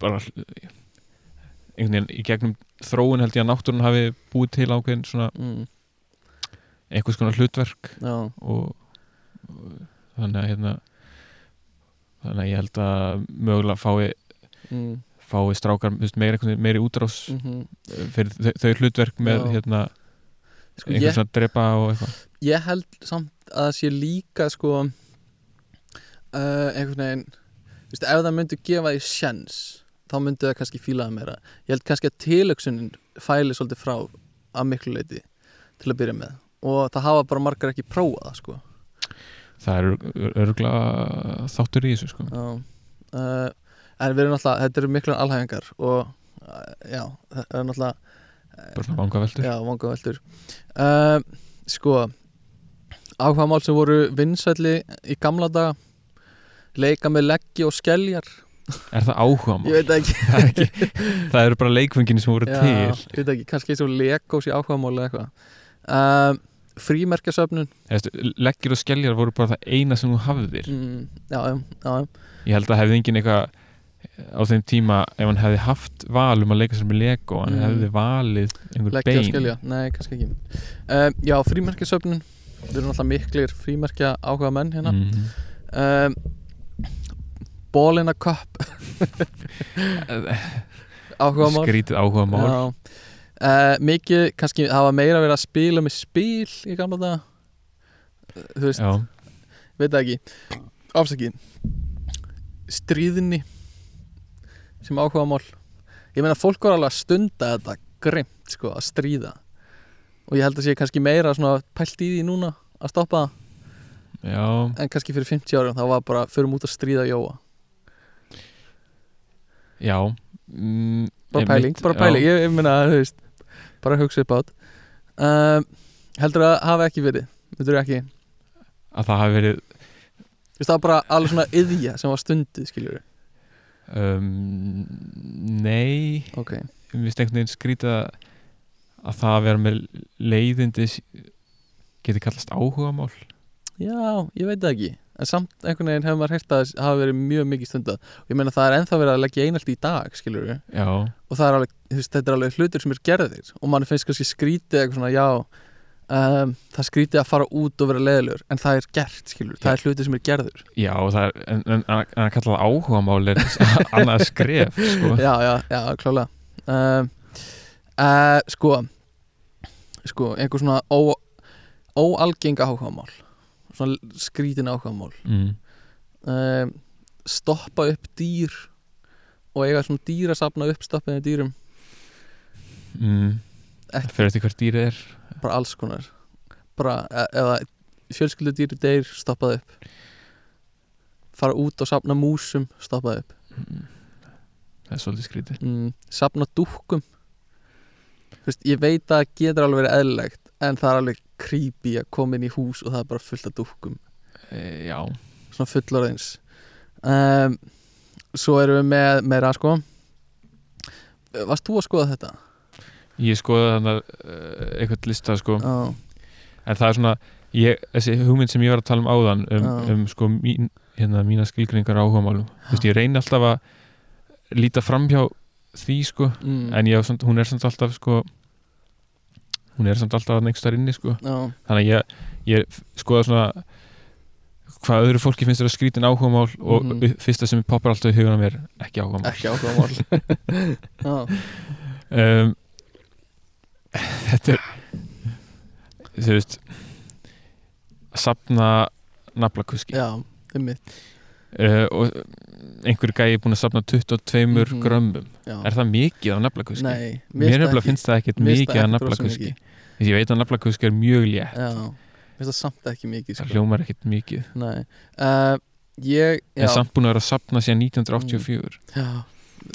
bara einhvern veginn í gegnum þróun held ég að náttúrun hafi búið til ákveðin svona mm, einhvers konar hlutverk og, og þannig að hérna þannig að ég held að mögulega fái, mm, fái strákar veist, meiri, útrás mm fyrir þau, þau hlutverk með Já. hérna sko, einhvern ég, svona drepa og eitthvað. Ég held samt að það sé líka sko uh, einhvern veginn veist, ef það myndi gefa því sjens þá myndi það kannski fíla það meira. Ég held kannski að tilöksunin fæli svolítið frá að miklu leiti til að byrja með. Og það hafa bara margar ekki prófað sko. Það er örgulega þáttur í þessu sko. Já. Uh, en við erum náttúrulega þetta eru miklu alhæfingar og uh, já, það er náttúrulega bara svona vangaveltur. Já, vanga veldur uh, Sko áhuga mál sem voru vinsælli í gamla daga leika með leggi og skeljar. Er það áhuga ég veit ekki, það, ekki, það eru bara leikfenginu sem voru Já, til. ég veit ekki. Kannski eins og legos í áhuga mál eða eitthvað. Uh, frímerkjasöfnun. Leggir og skeljar voru bara það eina sem þú hafðir. Mm, já, já, já, ég held að hefði engin eitthvað á þeim tíma ef hann hefði haft val um að leika sér með Lego hann Mm. hefði valið einhver leggja bein. skelja nei, kannski ekki. Uh, já, frímerkjasöfnun við erum alltaf miklir frímerkja áhuga menn hérna. Mhm. um, ball in a cup. Áhuga mál skrítið áhuga mál. Uh, mikið, kannski hafa meira verið að spila með spil í gamla daga. Uh, þú veist, já, veit það ekki. Afsakið. Stríðinni sem áhuga mál. Ég meina fólk var alveg að stunda þetta grimt sko, að stríða. Og ég held að sé kannski meira svona pælt í því núna að stoppa það. Já, en kannski fyrir 50 árum þá var bara förum út að stríða Jóa. Já. Mm, bara pæling, bara já. pæling. Ég, ég meina, þú veist, bara hugsa upp átt um, heldur að hafa ekki verið myndur ekki, að það hafi verið þú veist það var bara alveg svona yðja sem var stundið, skiljur um, nei. Ok, mér finnst einhvern veginn skrítið að að það að vera með leiðindi geti kallast áhuga mál já, ég veit það ekki. En samt einhvern veginn hefur maður heyrt að það hafa verið mjög mikið stundað. Og ég meina það er ennþá verið að leggja einaldi í dag, skiljur já, og er alveg, þetta er alveg hlutir sem er gerðir. Og mann finnst kannski skrítið eitthvað svona, já um, það skrítið að fara út og vera leðilegur en það er gert, skilur, það er hlutir sem er gerður. Já er en, en, en að kalla það áhuga mál er annað skref sko. já, já, já, klálega. Um, uh, sko sko, einhver svona ó, óalgeng áhugamál svona skrítin áhugamál. Mm. um, stoppa upp dýr og eiga svona dýr að sapna upp stoppaði dýrum Mm. Fyrir eftir hvert dýrið er bara alls konar. Bara, e eða fjölskyldu dýri deyr stoppaði upp. Fara út og sapna músum stoppaði upp. Mm. það er svolítið skrítið. Mm, sapna dúkkum. Þú veist, ég veit að það getur alveg verið eðlilegt en það er alveg creepy að koma inn í hús og það er bara fullt af dúkkum. E, já, svona fullorðins. Um, svo erum við með meira sko. Varst þú að skoða þetta? Ég skoði þannig uh, eitthvað lista sko. Já, en það er svona, ég, þessi hugmynd sem ég var að tala um áðan um, Já. um sko mín, hérna, mína skilgringar áhuga málum þú veist, ég reyni alltaf að líta framhjá því sko mm, en ég, hún er samt alltaf sko hún er samt alltaf neikst þar inni sko. Þannig að ég, ég skoða svona hvað öðru fólki finnst þér að skrítin áhuga mál og mm fyrsta sem poppar alltaf í hugan á mér ekki áhuga mál ekki áhuga mál já, um, þetta er þú veist að sapna naflakuski. Já, einmitt. Uh, og einhver gæi er búin að sapna 22 Mhm. grömmum. Já. er það mikið af naflakuski? Nei, mér nefnilega finnst það ekkert mikið af það ekki naflakuski. ég veit að naflakuski er mjög létt. Já, mér finnst það samt ekki mikið það sko. hljómar ekkert mikið. Nei. Uh, Ég, en samt búin að vera að sapna síðan 1984 já.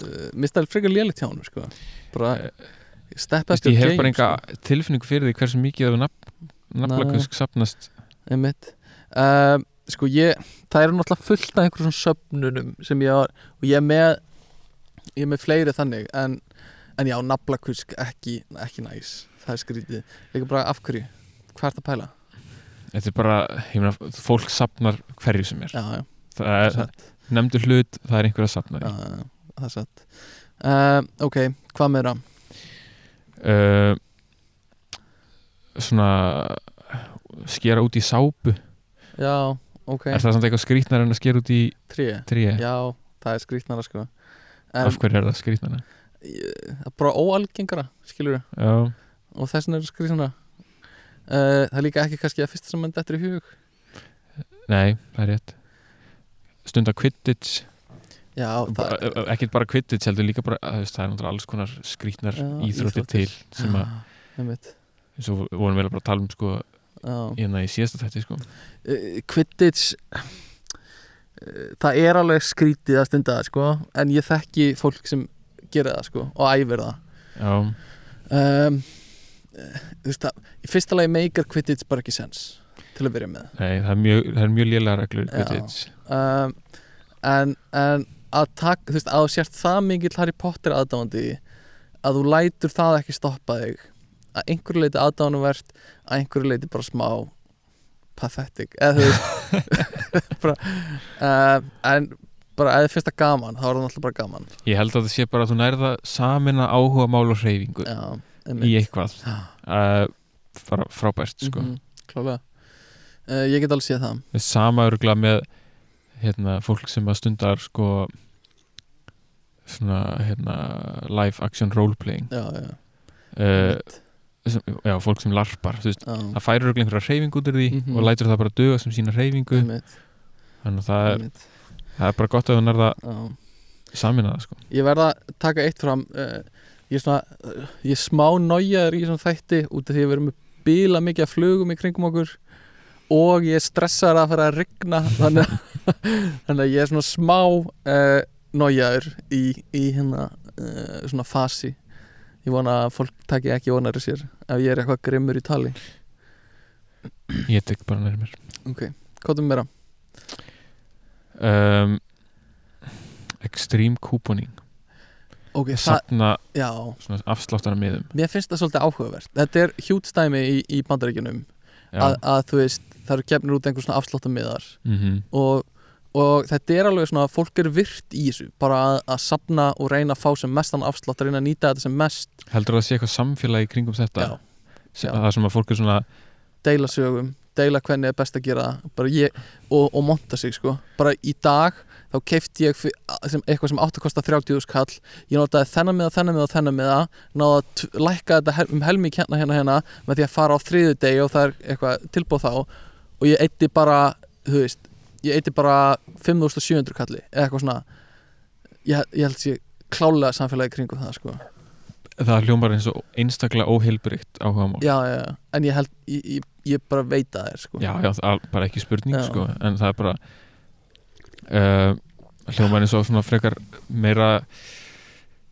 Uh, Mér finnst það frekar lélegt hjá hann sko. bara Step Þú veist, after ég hef bara enga sko. tilfinningu fyrir því hversu mikið af nafn, naflakusk sapnast Einmitt. Uh, Sko ég, það eru náttúrulega fullt af einhverjum svona söfnunum sem ég var og ég er með ég er með fleiri þannig en, en já, naflakusk ekki, ekki næs. Það er skrítið, líka bara af hverju? Hvað er það að pæla? þetta er bara, ég meina, fólk sapnar hverju sem er. Já, já, það það er er, nefndur hlut, það er einhver að sapna já, því. Já, já, það er satt. Uh, Ok, hvað meira? Uh, svona skera út í sápu. Já, ok, er það samt eitthvað skrýtnar en að skera út í trí Já, það er skrítnara sko. Af en, hverju er það skrýtnar ég- það er bara óalgengara skilur já, og þess vegna er skrítnara uh, Það er líka ekki kannski að fyrsta sem mann dettur í hug. Nei, það er rétt. Stundar bara, ekkert bara Quidditch heldur líka bara, veist, það er náttúrulega alls konar skrýtnar Já, íþróttir til sem að, eins og við vorum bara að tala um sko, hérna í síðasta þætti sko. Uh, það er alveg skrítið að stunda það sko en ég þekki fólk sem gera það sko og æfir það. Já, um, þú veist það í fyrsta lagi meikar Quidditch bara ekki sens til að byrja með. Nei, það er mjög, mjög lélega reglur. Quidditch. Um, en, en að taka, þú veist, að þú sért það mikill Harry Potter aðdáandi að þú lætur það ekki stoppa þig. Að einhverju leiti aðdánuvert að einhverju leiti bara smá pathetic eða þú veist bara, uh, en bara eða fyrst að gaman, þá er það náttúrulega bara gaman. Ég held að það sé bara að þú nærða samina áhuga mál og hreyfingu já, í eitthvað. Uh, fara frábært sko. Mhm, klálega uh, ég get alveg séð það. Mm sama örgla með hérna, fólk sem að stundar sko svona hérna, live action roleplaying. Já, já, uh, sem, já, fólk sem larpar veist, það færir örugglega einhverja reyfingu út úr því Mhm. og lætur það bara duga sem sína reyfingu þannig að það er, það er bara gott að þú nærða já. samin að það sko. Ég verða að taka eitt fram uh, Ég er svona uh, Ég er smá nájaður í svona þætti út af því að við erum með bila mikið af flugum í kringum okkur og ég stressaður að fara að rigna þannig að, þannig að ég er svona smá uh, nájaður í, í hérna uh, svona fasi. Ég vona að fólk taki ekki vonari sér ef ég er eitthvað grimmur í tali. Ég tek bara nærið mér. Ok, hvað er meira? um, extreme couponing. Ok, það, safna já. svona afsláttara miðum. Mér finnst það svolítið áhugavert. Þetta er hjútstæmi í, í bandaríkjunum að, að þú veist, það eru gefnir út einhver svona afsláttamíðar mm og, og þetta er alveg svona fólk er virt í þessu, bara að, að sapna og reyna að fá sem mestan afslátt að reyna að nýta þetta sem mest, heldur það að sé eitthvað samfélagi kringum þetta? Já, já. það sem að fólk er svona deila sögum deila hvernig er best að gera ég og, og monta sig sko, bara í dag þá kefti ég sem, eitthvað sem átti að kosta 30 kall, ég notaði þennan miða, þennan miða, þennan miða, náða að lækka þetta hel, um helming hérna, hérna, hérna með því að fara á þriðu degi og það er eitthvað tilbúð þá. Og ég eitti bara þú veist, ég eitti bara 5700 kalli, eða eitthvað svona. Ég, ég held sé klálega samfélagi kringum það sko. Það hljómar eins og einstaklega óheilbrygt áhugamál. Já, já, já, en ég held ég, ég, ég bara veit að það er sko. Já, já, það er bara ekki spurning Já. sko, en það er bara uh, hljómar eins og svona frekar meira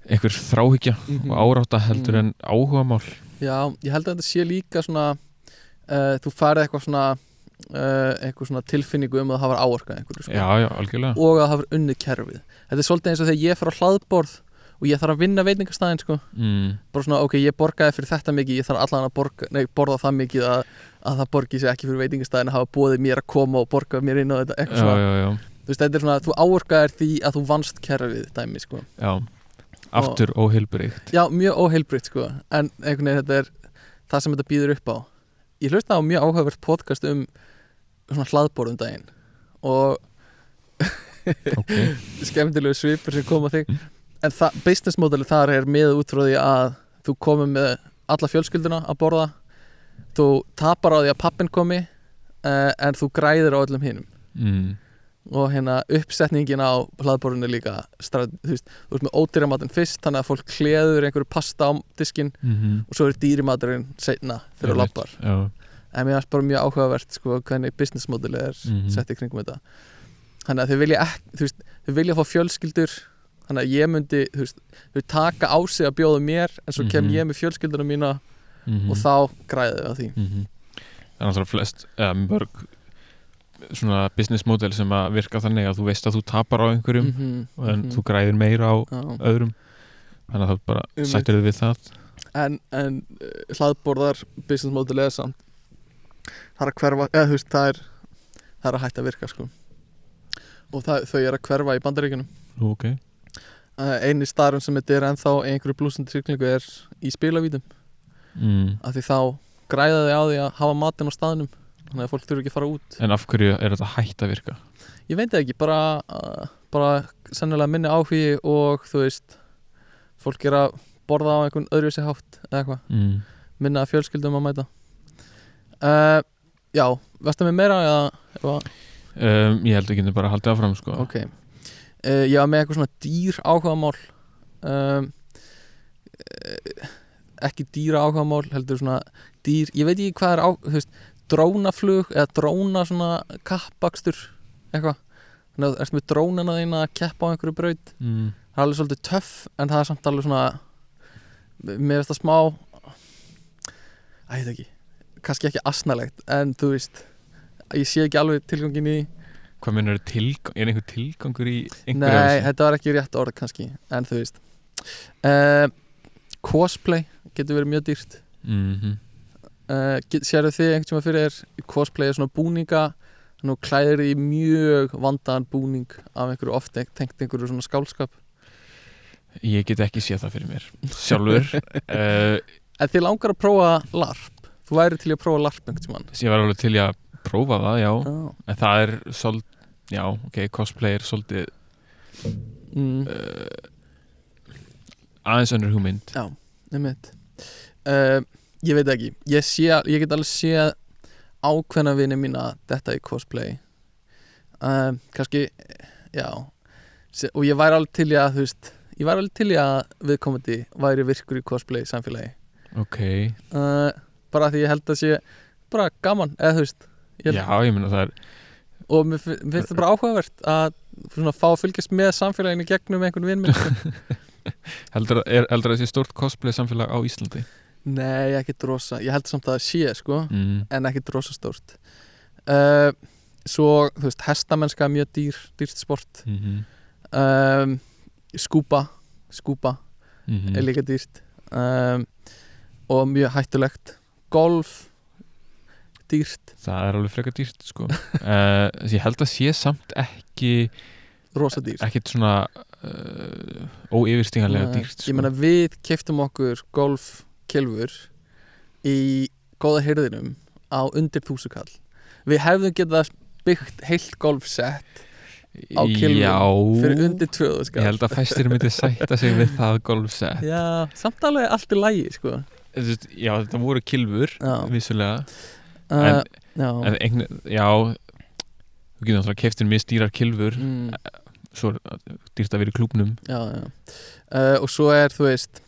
einhver þráhyggja Mhm. og árátta heldur Mhm. en áhugamál. Já, ég held að þetta sé líka svona uh, þú farið eitthvað svona uh, eitthvað svona tilfinningu um að það var áorkað einhverju sko. já, já, algjörlega. Og að það var unnið kerfið. Þetta er svolítið eins og þegar ég fer á hlaðborð og ég þarf að vinna veitingastæðin sko. mm, bara svona, ok, ég borgaði fyrir þetta mikið ég þarf allan að borga, nei, borða það mikið að, að það borgi sér ekki fyrir veitingastæðin að hafa bóðið mér að koma og borga mér inn og þetta eitthvað já, já, já, þú veist, þetta er svona þú áorkaðir því að þú vannst kerfið dæmi, sko. já. Aftur óheilbrygt Já, mjög óheilbrygt sko. En einhvern veginn þetta er það sem þetta býður upp á. Ég hlusta á mjög áhugavert podcast um svona hlaðborðum daginn og ok, skemmtilegu svipur sem kom á þig. En það, business modeli þar er með út frá því að þú komið með alla fjölskylduna að borða. Þú tapar á því að pappin komi uh, en þú græðir á öllum hinum. Mm, og hérna uppsetningin á hlaðborðinu líka strat, þú veist, þú veist með ódýramatinn fyrst þannig að fólk kleður einhverju pasta á diskinn mm og svo er dýrimaturinn setna þegar þú lappar já, en mér finnst bara mjög áhugavert sko, hvernig business model er Mhm. sett í kringum þetta þannig að þau vilja veist, þau vilja fá fjölskyldur þannig að ég myndi veist, þau taka á sig að bjóða mér en svo kem Mhm. ég með fjölskylduna mína mm og þá græði þau á því -hmm. það er náttúrulega flest eða mörg svona business model sem að virka þannig að þú veist að þú tapar á einhverjum Mhm, en mhm. þú græðir meira á Já. öðrum þannig að það bara Einmitt. sættir þið við það en, en uh, hlaðborðar business model er samt það er að hverfa eða, þú veist, það er það er að hætta að virka sko. Og það, þau er að hverfa í bandaríkjunum. Nú, ok, eini starfum sem þetta er ennþá einhverju blúsandi syklingu er í spilavítum. Mm. af því þá græða þau á því að hafa matinn á staðnum þannig að fólk þurfi ekki að fara út. En af hverju er þetta hætt að virka? Ég veit ekki, bara, bara sennilega minni áhugi og þú veist fólk er að borða á einhvern öðru sér hátt eða eitthvað, mm. minna fjölskyldum að mæta. Uh, já, vestum við meira eða, um, ég held ekki bara að halda áfram sko. ok. Uh, ég var með eitthvað svona dýr áhugamál um, uh, ekki dýra áhugamál heldur svona dýr, ég veit ekki hvað er á þú veist, drónaflug eða dróna svona kappakstur eitthvað. Þannig að ert með drónana þína að keppa á einhverju braut? Mm. það er alveg svolítið töff en það er samt alveg svona mér smá að ég veit ekki kannski ekki asnalegt en þú veist ég sé ekki alveg tilgangin í hvað minnur er tilgang, er einhver tilgangur í einhverju Nei, af þessu? þetta var ekki rétt orð kannski En þú veist. Uh, Cosplay getur verið mjög dýrt. Mhm. uh, get, Sérðu þið einhvern tíma fyrir þér Cosplay er svona búninga Nú klæðir í mjög vandaðan búning Af einhverju oft tengt einhverju svona skálskap. Ég get ekki séð það fyrir mér sjálfur. Uh, En þið langar að prófa LARP Þú væri til að prófa LARP einhvern tímann. Ég var alveg til að prófa það, já. Já, en það er svol, já, ok, cosplay er svolítið mm. uh, aðeins önnur hugmynd. Einmitt. Uh, ég veit ekki. Ég, sé, ég get alveg séð ákveðna vini mína þetta í cosplay. Uh, kannski já. Og ég væri alveg til að þú veist ég væri alveg til að viðkomandi væri virkur í cosplay samfélagi. Ok, uh, bara því ég held að sé bara gaman, eða þú veist Ég- já, ég meina það er og mér fi- mér finnst það bara áhugavert að svona, fá að fylgjast með samfélaginu gegnum einhvern vinn minn sko. heldur, að- heldur að það sé stórt cosplay samfélag á Íslandi nei, ekkert rosa, ég held samt að það sé sko mm. en ekkert rosa stórt uh, svo, þú veist, hestamennska er mjög dýr, dýrt sport Mm -hmm. um, skúpa skúpa Mm er líka dýrt um, og mjög hættulegt golf. Dýrt, það er alveg frekar dýrt sko. uh, ég held að sé samt ekki rosa dýrt. ekkert svona uh, óyfirstingarlega Nei, dýrt sko. ég meina við keftum okkur golfkilfur í góða hyrðinum á undir þúsukall. Við hefðum getað byggt heilt golfsett á kylfum já, fyrir undir tvöðu ég held að fæstir myndi sætta sig við það golfset já, samt alveg allt í lægi sko. Já, þetta voru kilfur vissulega. Uh, en, já. en já þú getur náttúrulega keftin misdýrar kilfur Mm, svo er dýrt að vera í klúbnum já, já. Uh, og svo er þú veist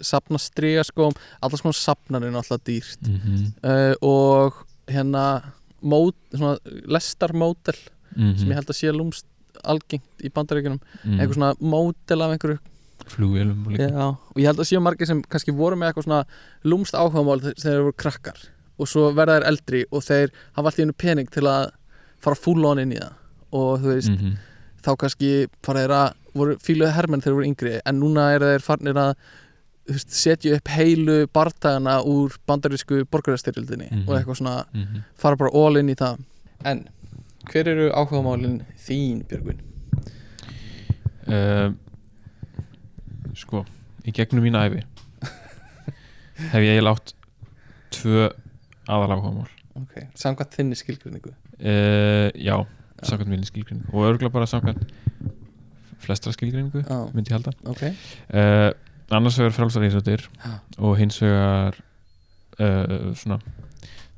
sapna strígaskóm allars konar sapnar er náttúrulega dýrt. Mm -hmm. uh, og hérna mót, svona lestarmódel Mm sem ég held að sé lúmst algengt í bandaríkjunum. Mm eitthvað svona módel af einhverju flugvélum og líka já, og ég held að séu margir sem kannski voru með eitthvað svona lúmst áhugamál þegar þeir voru krakkar og svo verða þeir eldri og þeir hafa alltaf einu pening til að fara full on inn í það og þú veist, mm þá kannski fara þeir að voru fíluði hermenn þegar þeir voru yngri en núna eru þeir farnir að veist, setja upp heilu bardagana úr bandarísku borgarastyrjöldinni Mhm. og eitthvað svona -hmm. fara bara all in í það en hver eru áhugamálin þín Björgvin? uh, sko í gegnum mína æfi hef ég látt tvö aðaláhugamál ok, samkvæmt þinni skilgrinningu uh, já, samkvæmt minni skilgreiningu og örgulega bara samkvæmt flestra skilgreiningu ah, myndi ég halda ok, uh, annars vegar frálsar íþróttir Já. og hins vegar uh, svona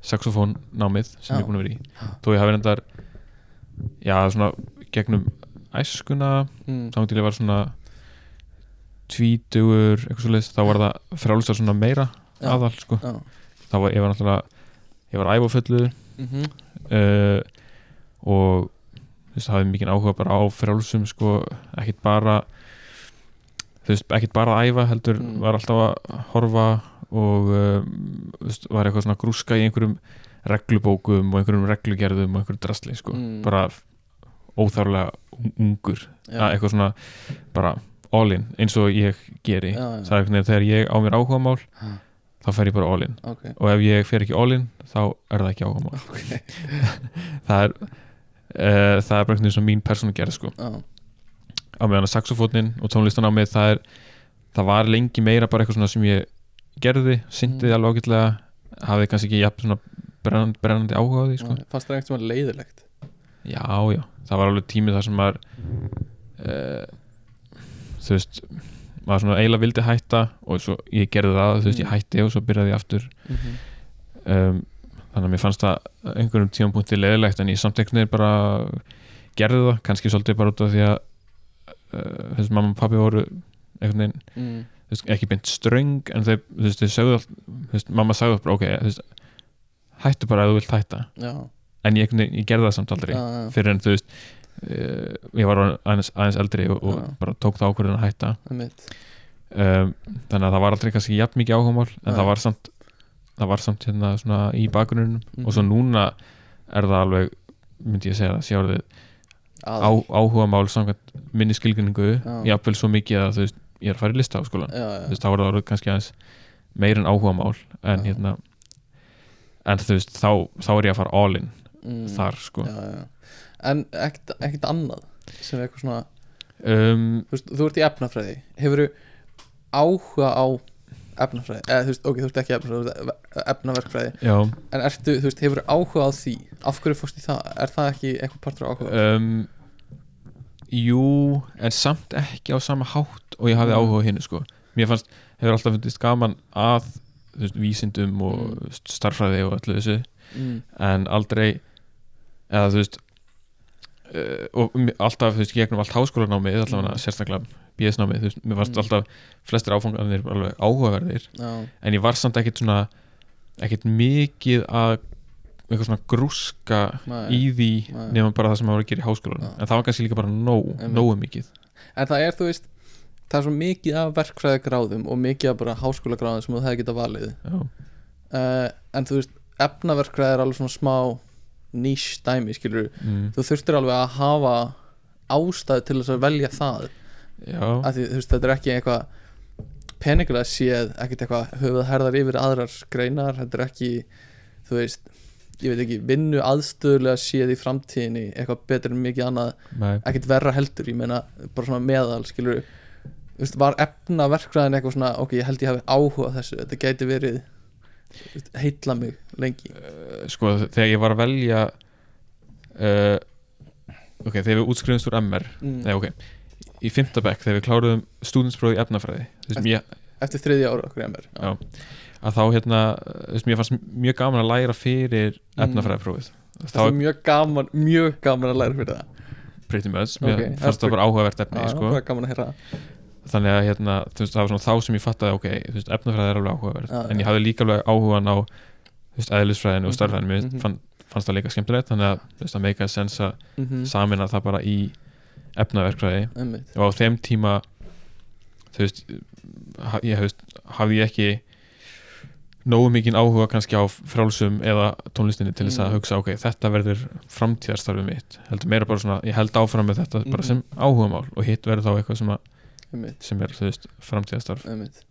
saxofón námið sem Já. ég er búin að vera í Já. þó ég hafi reyndar já svona gegnum æskuna mm. ég var svona tvítugur eitthvað svo þá var það frálsar svona meira Já. aðal sko. Þá var ég var náttúrulega ég var æfafullu mm uh, og þú veist, hafði mikið áhuga bara á frálsum sko, ekkit bara þú veist, ekkit bara að æfa heldur Mm. var alltaf að horfa og um, þú veist, var eitthvað svona grúska í einhverjum reglubókum og einhverjum reglugerðum og einhverjum drastli sko, Mm. bara óþárlega ungur. Já, eitthvað svona bara all in eins og ég geri já, já. það er þegar ég á mér áhuga mál Já. þá fer ég bara all in ok, og ef ég fer ekki all in þá er það ekki áhuga mál ok það er uh, það er bara einhvern veginn sem mín persónu gerð sko. á meðan að saxofónin og tónlistan á mig það er það var lengi meira bara eitthvað svona sem ég gerði, syndi Mm. alveg ágætlega hafði kannski ekki jafn svona brennandi, brennandi áhuga á því sko. fannst það veginn leiðilegt já, já, það var alveg tími þar sem maður uh, þú veist maður svona eiginlega vildi hætta og svo ég gerði það, þú veist, ég Mm. hætti og svo byrjaði ég aftur mm -hmm. um, þannig að mér fannst það einhverjum tímapunkti leðilegt en ég samteknir bara gerði það, kannski svolítið bara út af því að uh, veist, mamma og pappi voru einhvern veginn, mm. veist, ekki beint ströng en þau, þú veist, þau sögðu all, veist, mamma sagði bara, ok, þú veist hættu bara að þú vilt hætta já, en ég, ég gerði það samt aldrei já, já, fyrir en þú veist ég var aðeins, aðeins eldri og, og bara tók það ákvörðin að hætta um, þannig að það var aldrei kannski jafn mikið áhugamál en Nei. það var samt það var samt hérna svona í bakgrunum Mhm. og svo núna er það alveg myndi ég segja það Aðal. áhugamál samkvæmt minni skilgrinningu Já. jafnvel svo mikið að veist ég er að fara í lista á skólan já, já, þú veist þá var það kannski aðeins meir en áhugamál en hérna en þú veist þá, þá er ég að fara all in mm. þar sko já, já. En ekkert, ekkert annað sem er eitthvað svona um, þú, veist, þú ert í efnafræði hefur áhuga á efnafræði, eða þú veist, ok, þú veist ekki efnafræði þú veist efnaverkfræði, já en ertu, þú veist, hefur áhuga á því, af hverju fórst í það er það ekki eitthvað partur áhuga um, Jú, en samt ekki á sama hátt og ég hafði Mm. áhuga á hinnu sko. Mér fannst, hefur alltaf fundist gaman að þú veist, vísindum og Mm. starffræði og öllu þessu mm. en aldrei eða þú veist uh, og alltaf, þú veist, gegnum allt háskólanámið allavega Mm. sérstaklega BS-námið, þú veist, mér fannst Mm. alltaf flestir áfangarnir alveg áhugaverðir já, en ég var samt ekkit svona ekkit mikið að eitthvað svona grúska Nei. í því Nei. nema bara það sem maður var að gera í háskólanum Já. en það var kannski líka bara nóg, nógu mikið en það er, þú veist það er svo mikið af verkfræði gráðum og mikið af bara háskóla gráðum sem þú hefði getað valið uh, en þú veist, efnaverkfræði er alveg svona smá nýs dæmi, skilur mm, þú þurftir alveg að hafa ástæðu til þess að velja það. Af því veist, þetta er ekki eitthvað peningulega séð, ekkert eitthvað höfuð herðar yfir aðrar greinar þetta er ekki, þú veist ég veit ekki, vinnu aðstöðulega séð í framtíðinni, eitthvað betur en mikið annað nei, ekkert verra heldur, ég meina bara svona meðal, skilur þú veist, var efna verkfræðin eitthvað svona ok, ég held ég hafi áhuga þessu, þetta gæti verið heilla mig lengi uh, sko þegar ég var að velja uh, ok, þegar við útskrifumst úr MR mm. nei, ok, í fimmtabekk þegar við kláruðum stúdinsprófi í efnafræði veist, ég, eftir þriðja ára okkur emir Já. að þá hérna, þú veist, mér fannst mjög gaman að læra fyrir Mm. efnafræðiprófið það er mjög gaman, mjög gaman að læra fyrir það pretty much, mér Ok, fannst það bara áhugavert efni Já, sko. gaman að heyra það. Þannig að hérna, veist, það var svona þá sem ég fattaði ok, veist, efnafræði er alveg áhugaverð Já, en ég hafði líka alveg áhugan á veist, eðlisfræðinu og Mhm, starfræðinu mér mhm. fann, fannst það líka skemmtilegt þannig að veist, það meika sens að Mhm, samina það bara í efnaverkfræði einmitt. og á þeim tíma þú veist ég hefst, hafði ég ekki nógu mikinn áhuga kannski á frálsum eða tónlistinni til þess að Mm. hugsa ok, þetta verður framtíðarstarfið mitt heldur meira bara svona, ég held áfram með þetta bara Mhm. sem áhugamál og hitt verður þá eitthvað sem, að, einmitt, sem er, þú veist, framtíðarstarf. Einmitt.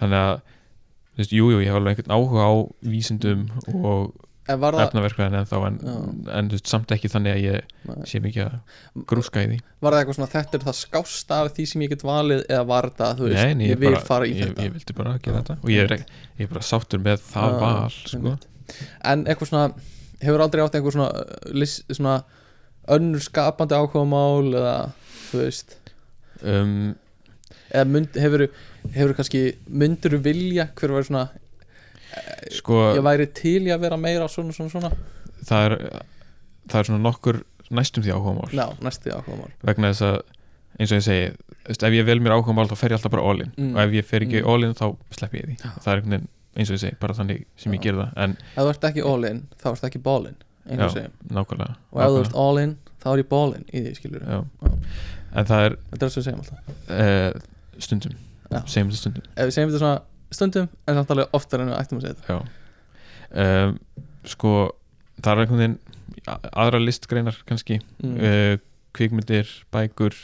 þannig að, þú veist, jú, jú, ég hef alveg einhvern áhuga á vísindum og það, efnaverkvæðin en þá en, en þú veist, samt ekki þannig að ég Nei. sé mikið að grúska í því. Var það eitthvað svona þetta er það skásta af því sem ég get valið eða var þetta, þú veist, Nei, nei, ég, vil bara, fara í ég, þetta? ég vildi bara gera þetta. Og ég er, ég er bara sáttur með það Já, val sko. En eitthvað svona, hefur aldrei átt eitthvað svona, svona önnur skapandi áhugamál eða, þú veist um, eða mynd, hefur, hefur kannski myndur vilja hver var svona sko, ég væri til í að vera meira svona svona svona það er það er svona nokkur næstum því áhugamál Já, næstu áhugamál vegna þess að eins og ég segi þú ef ég vel mér áhugamál þá fer ég alltaf bara all in Mm. og ef ég fer ekki Mm. all in þá slepp ég því það er einhvern veginn eins og ég segi, bara þannig sem ég Já. ger það en Ef þú ert ekki all in, þá ert ekki ball in einhver Já, nákvæmlega, Og ef þú ert all in, þá er ég ball in í því, skilur Já. Já. En það er Þetta er það sem við segjum alltaf. uh, stundum. Já. segjum þetta stundum. Ef við segjum þetta svona stundum en samt alveg oftar en við ættum að segja þetta. Já. Um, Sko það er einhvern veginn a- aðra listgreinar kannski mm. uh, kvikmyndir, bækur.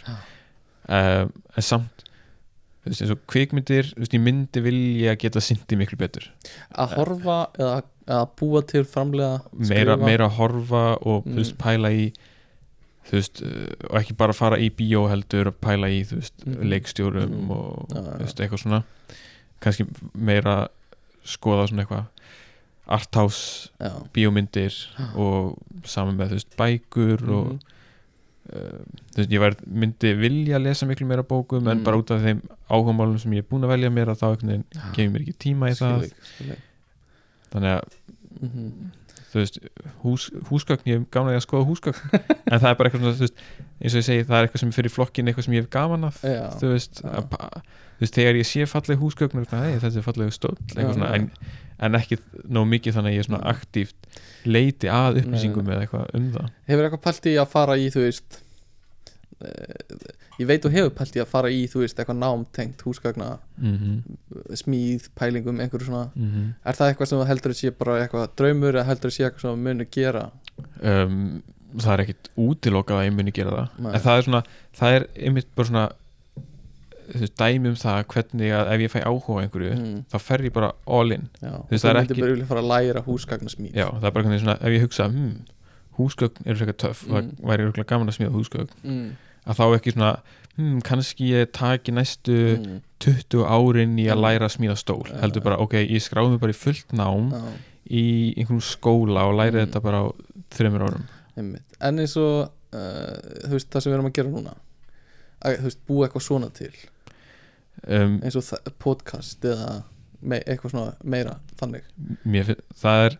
Um, en samt þú veist, eins og kvikmyndir þú veist, ég myndi vilja geta syndi miklu betur. Að horfa eða að búa til framlega meira, meira horfa og þú Mm. veist, pæla í þú veist, uh, og ekki bara fara í bíó heldur og pæla í þú veist, Mhm. leikstjórum Mhm. og já. þú veist, eitthvað svona kannski meira skoða svona eitthvað arthouse Já. bíómyndir og saman með þú veist bækur og Mhm. uh, þú veist ég væri, myndi vilja lesa miklu meira bókum en Mm. bara út af þeim áhugamálum sem ég er búin að velja mér að þá einhvern veginn gefur mér ekki tíma í það Skilvík, skilvík. þannig að Mhm. Þú veist hús, húsgögn, ég hef gaman að ég að skoða húsgögn en það er bara eitthvað svona þú veist, eins og ég segi það er eitthvað sem fyrir flokkin eitthvað sem ég hef gaman af Já. þú veist, að, þú veist þegar ég sé falleg húsgögn þetta er falleg Já, eitthvað svona, já. en, en ekki nóg mikið þannig að ég svona Nei. aktíft leiti að upplýsingum eða eitthvað um það Hefur eitthvað pælt í að fara í, þú veist Ég veit þú hefur pælt í að fara í, þú veist, eitthvað námtengt húsgagna mm smíð, pælingum, einhverju svona. -hmm. Er það eitthvað sem heldur að sé bara eitthvað draumur eða heldur að sé eitthvað sem þú munir gera? Um, það er ekkit útilokað að ég muni gera það. Nei. en það er svona, það er einmitt bara svona þú dæmi um það hvernig að ef ég fæ áhuga einhverju mm, þá fer ég bara all in. Já, Þú veist, það er ekki- já, það er bara svona, ef ég hugsa hmm, húsgögn eru frekar töff, Mm. það væri gaman að smíða húsgögn. Mm, að þá ekki svona hm, kannski ég taki næstu mm, 20 árin í að Mm. læra að smíða stól. Já. heldur bara, ok, ég skráði mig bara í fullt nám já, í einhvern skóla og læri Mm. þetta bara á þreymur árum. Einmitt. En eins og uh, þú veist, það sem við erum að gera núna að, þú veist, búa eitthvað svona til? Um, eins og podcast eða eitthvað svona meira þannig. mér, það er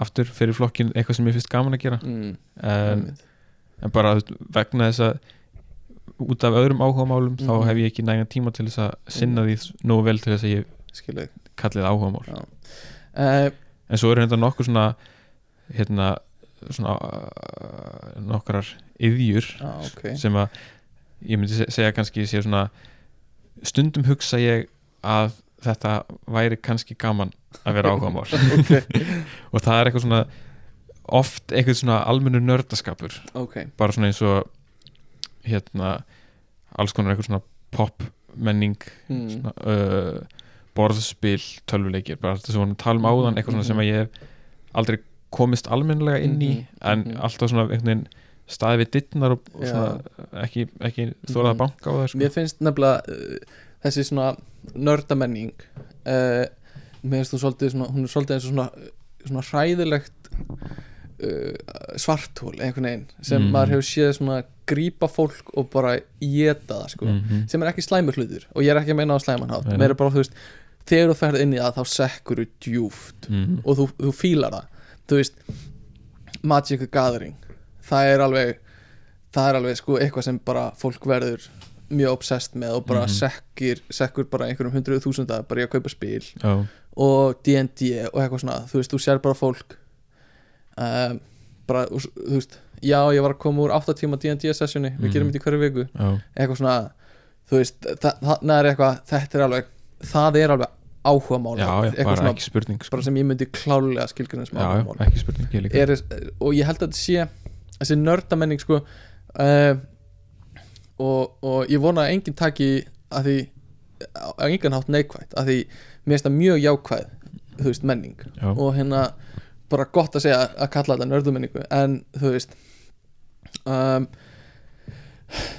aftur fyrir flokkin eitthvað sem ég finnst gaman að gera. Mm, en, einmitt. En bara vegna þess að út af öðrum áhugamálum þá Mhm. hef ég ekki nægan tíma til þess að sinna því nógu vel til þess að ég kallið áhugamál. Uh, en svo eru þetta nokkur svona hérna svona uh, nokkrar yðjur já, ok. sem að ég myndi se- segja kannski sé svona stundum hugsa ég að þetta væri kannski gaman að vera áhugamál. Og það er eitthvað svona oft eitthvað svona almennur nördaskapur ok bara svona eins og hérna alls konar eitthvað svona pop menning mm, svona, uh, borðspil, tölvuleikir bara þetta sem við vorum að tala um áðan eitthvað svona sem að ég hef aldrei komist almennilega inn í Mhm, en mhm. alltaf svona einhvern veginn staði við dittnar og, og svona ekki, ekki þórað að Mhm. banka á það sko. mér finnst nefnilega uh, þessi svona nördamenning uh, mér finnst þú svolítið svona, hún er svolítið eins og svona, svona hræðilegt uh, svartól einhvern veginn sem Mhm. maður hefur séð svona grípa fólk og bara geta það sko Mhm. sem er ekki slæmur hlutur og ég er ekki að meina á slæmanhátt nei. mér er bara þú veist þegar þú ferð inn í það þá sekkur þú djúft Mhm. og þú, þú fílar það þú veist Magic the Gathering það er alveg það er alveg sko eitthvað sem bara fólk verður mjög obsessed með og bara Mhm. sekkir, sekkur bara einhverjum hundruðu þúsunda bara í að kaupa spil Já, og D&D og eitthvað svona þú veist, þú sér bara fólk um, bara, þú veist já, ég var að koma úr 8 tíma D&D sessjoni við Mhm. gerum þetta í hverju viku. Já, eitthvað svona, þú veist þa þarna er eitthvað, þetta er alveg það er alveg áhugamál. Já, já eitthvað svona, spurning sko. bara sem ég myndi klálega skilgjörnum sem já, áhugamál. ekki spurning ég líka. Er, og ég held að þetta sé þessi nördamenning sko uh, og, og ég vona að enginn taki að því á engan hátt neikvætt að því mér finnst það mjög jákvæð þú veist menning. Já, og hérna bara gott að segja að kalla þetta nördamenningu en þú veist um,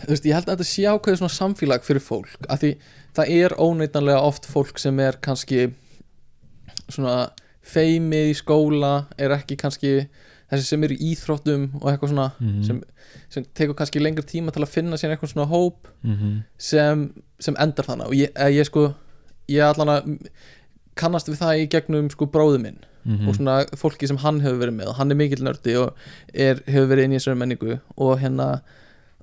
þú veist ég held að þetta sé ákveðið svona samfélag fyrir fólk að því það er óneitanlega oft fólk sem er kannski svona feimið í skóla er ekki kannski þessi sem eru í íþróttum og eitthvað svona Mhm. sem, sem tekur kannski lengur tíma til að finna sér eitthvað svona hóp Mhm. sem, sem endar þannig og ég, eh, ég sko ég allan að kannast við það í gegnum sko bróðu minn Mhm. og svona fólki sem hann hefur verið með og hann er mikill nördi og er, hefur verið inn í þessari menningu og hérna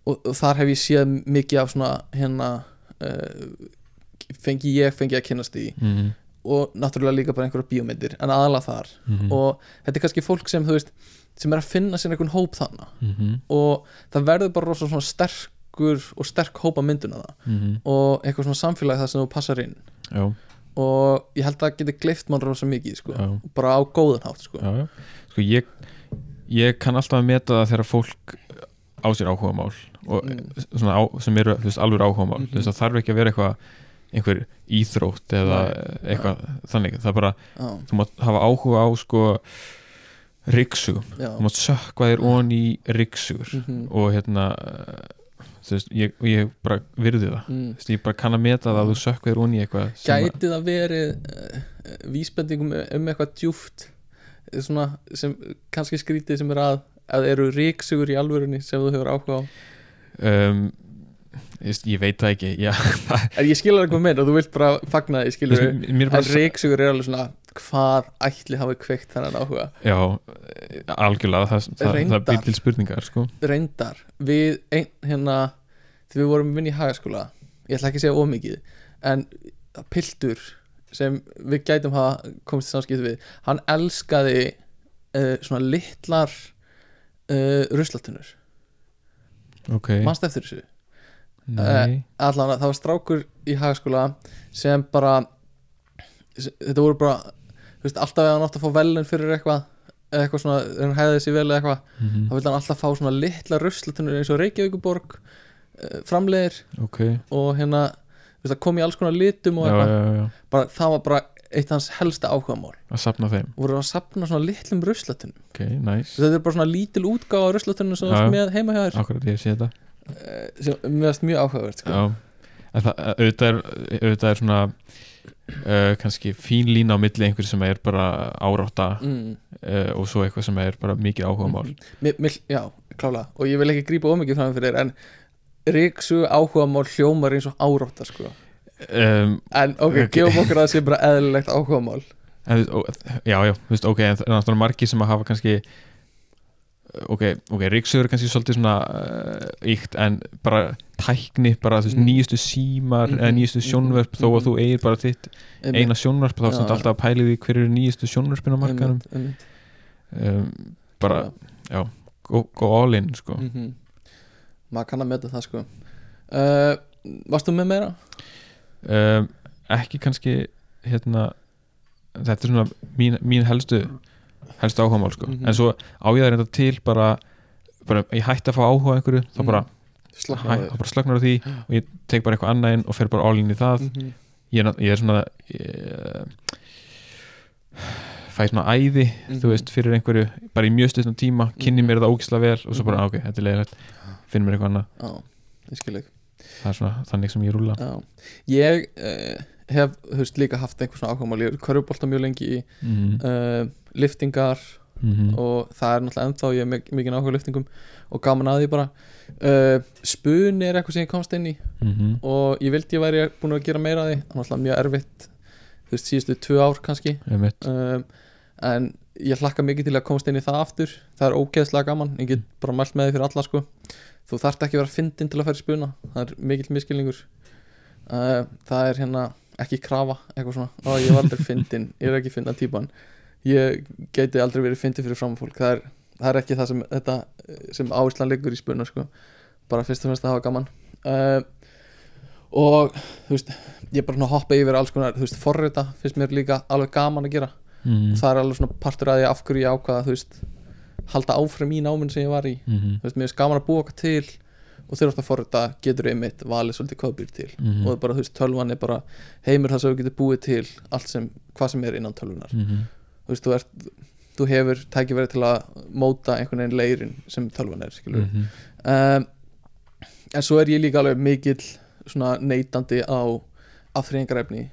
og, og þar hef ég séð mikið af svona hérna uh, fengi ég fengi að kynnast því Mhm. og náttúrulega líka bara einhverja bíómyndir en aðalega þar Mhm. og þetta er kannski fólk sem þú veist sem er að finna sér einhvern hóp þannig Mhm. og það verður bara rosa svona sterkur og sterk hópa mynduna það Mhm. og eitthvað svona samfélag það sem þú passar inn já, og ég held að það geti gleift mann rosa mikið sko, bara á góðan hátt sko. já, sko ég ég kann alltaf að meta það þegar fólk á sér áhugamál og Mm. á, sem eru veist, alveg áhugamál. Mhm. þú veist, það þarf ekki að vera eitthvað einhver íþrótt eða eitthvað þannig, það er bara, Já, þú mátt hafa áhuga á sko ryggsugum, þú mátt sökva þér ón í ryggsugur Mhm. og hérna veist, ég, ég bara virði það. Mm. veist, ég bara kann að meta það að þú þér ón í eitthvað að- Gæti það verið uh, vísbendingum um eitthvað djúft eh, svona sem kannski skrítið sem er að að eru ríksugur í alvörunni sem þú hefur áhuga á? Um, ég, ég veit það ekki ég skilur eitthvað meina, þú vilt bara fagna því, þú skilur bara ríksugur er alveg svona hvað ætli hafi kveikt þennan áhuga? Já, algjörlega það, það, það býr til spurningar sko. Reyndar, við ein, hérna þegar við vorum vinn í hagaskóla ég ætla ekki að segja ómikið en piltur sem við gætum hafa komist í samskipt við hann elskaði uh, svona litlar uh, ruslatunur ok, mannst eftir þessu? Nei. Allan að það var strákur í hagaskóla sem bara þetta voru bara veist, alltaf ef hann átti að fá velun fyrir eitthvað eitthvað svona, hann hæði þessi vel eitthvað Mhm. þá vildi hann alltaf fá svona litla ruslatunur eins og Reykjavíkuborg uh, framleiðir ok, og hérna veist, kom í alls konar litum og já, já, bara, það var bara eitt hans helsta áhugamál. Að sapna þeim. Og voru að sapna svona litlum ruslatunum. Ok, nice, þetta er bara svona lítil útgáfa af ruslatunum sem já. með heima hjá þér. Akkurat ég sé þetta. Uh, sem finnst mjög áhugavert sko. Það, auðvitað er, auðvitað er svona uh, kannski fín lína á milli einhver sem er bara árátta mm. uh, og svo eitthvað sem er bara mikið áhuga mál mér, mér, Já, klála og ég vil ekki grípa ómikið fram fyrir þér en ríksu áhugamál hljómar eins og árátta sko. um, en ok, Ok. gefum okkur að það sé bara eðlilegt áhugamál en, þú Já, já, þú veist, ok en það er náttúrulega margir sem að hafa kannski ok, ok, ríksögur er kannski svolítið svona uh, íkt en bara tækni, bara þú veist, Mm. nýjustu símar Mhm, eða nýjustu sjónvörp þó að mhm. þú eigir bara þitt eina sjónvarp þá er Já. þetta alltaf að pæli því hver eru nýjustu Einmitt, einmitt. um, bara, go, go all in sko. Mhm. Maður kann að meta það sko uh, Varstu með meira? um, ekki kannski hérna þetta er svona mín, mín helstu helstu áhugamál sko. Mhm. en svo á ég það reynda til bara, bara ég hætti að fá áhuga einhverju þá Mhm. bara, Slakna hæ, bara slagnar á því og ég tek bara eitthvað annað inn og fer bara all in í það Mhm. ég, er, ég er svona ég, fæ svona æði Mhm. þú veist, fyrir einhverju, bara í mjög stundum tíma kynni Mhm. mér það ógislega vel og svo bara, Mhm. ok, þetta er leiðilegt finn mér eitthvað annað, það er svona þannig sem ég rúla Já. Ég uh, hef veist, líka haft einhver svona áhugamál. Ég er körfubolta mjög lengi í mm uh, liftingar -hmm. og það er náttúrulega ennþá ég er mik- mikið áhuga á liftingum og gaman að því bara. Uh, Spuni er eitthvað sem ég komst inn í -hmm. og ég vildi ég væri búin að gera meira af því. Það er náttúrulega mjög erfitt þú veist, síðustu tvö ár kannski. Um, en ég hlakka mikið til að komast inn í það aftur. Það er ógeðslega gaman, ég get bara mælt með því fyrir alla sko. Þú þarft ekki að vera fyndin til að í spuna. Það er mikill miskilningur uh, það er hérna ekki krafa, eitthvað svona, ó ég var aldrei fyndin ég er ekki fyndan típan ég geti aldrei verið fyndin fyrir framfólk það er, það er ekki það sem þetta, sem áherslan liggur í spuna sko. bara fyrst og fremst að hafa gaman. Uh, og þú veist ég er bara að hoppa yfir alls konar þú veist, forrita finnst mér líka alveg gaman að gera. Mm það er alveg svona partur að því af hverju ég ákvaða þú veist, halda áfram í náminn sem ég var í -hmm. þú veist, mér finnst gaman að búa okkar til og þegar þú ert að forrita getur einmitt valið svolítið hvað býr til Mhm. og það er bara, þú veist, tölvan er bara heimur þar sem þú getur búið til allt sem, hvað sem er innan tölvunar -hmm. þú veist, þú ert þú hefur tækifæri til að móta einhvern veginn leirin sem tölvan er skilur -hmm. um, en svo er ég líka alveg mikill svona neytandi á afþreyingarefni mm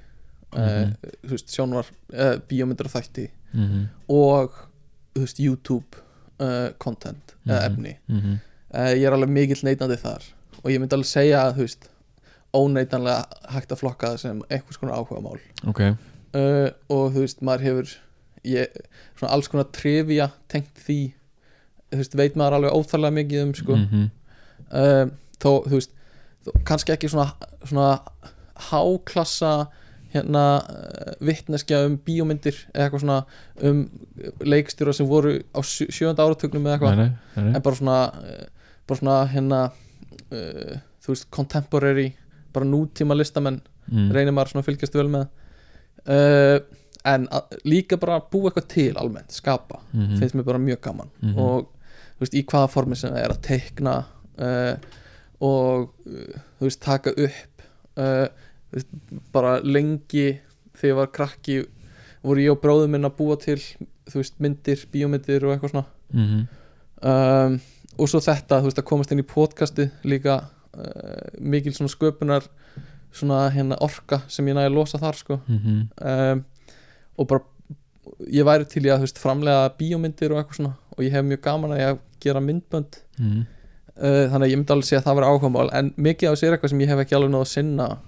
Mhm. þú veist, sjónvar uh, bíómyndir og þætti -hmm. og þú veist, YouTube uh, content eða Mhm. efni -hmm. uh, ég er alveg mikill neytandi þar og ég myndi alveg segja að þú veist óneitanlega hægt að flokka það sem einhvers konar áhuga mál ok uh, og þú veist, maður hefur ég, svona alls konar trivia tengt því þú veist, veit maður alveg óþarlega mikið um sko -hmm. um, þó, þú veist þó, kannski ekki svona, svona háklassa hérna vittneskja um bíómyndir eða eitthvað svona um leikstjóra sem voru á sjö, sjönda áratögnum eða eitthvað nei, nei, nei. en bara svona uh, bara svona hérna uh, þú veist, contemporary bara nútíma listamenn Mm. reynir maður svona að fylgjast vel með uh, en að, líka bara búa eitthvað til almennt, skapa Mhm. finnst mér bara mjög gaman Mhm. og þú veist, í hvaða formi sem það er að teikna uh, og þú veist, taka upp veist, bara lengi þegar ég var krakki voru ég og bróður minn að búa til þú veist, myndir, bíómyndir og eitthvað svona Mhm. um, og svo þetta, þú veist, að komast inn í podcasti líka uh, mikil svona sköpunar svona hérna orka sem ég næði að losa þar sko Mhm. um, og bara ég væri til í að þú veist, framlega bíómyndir og eitthvað svona og ég hef mjög gaman að ég að gera myndbönd Mhm. uh, þannig að ég myndi alveg segja að það var áhugamál en mikið af þessu er eitthvað sem ég hef ekki alveg náð að sinna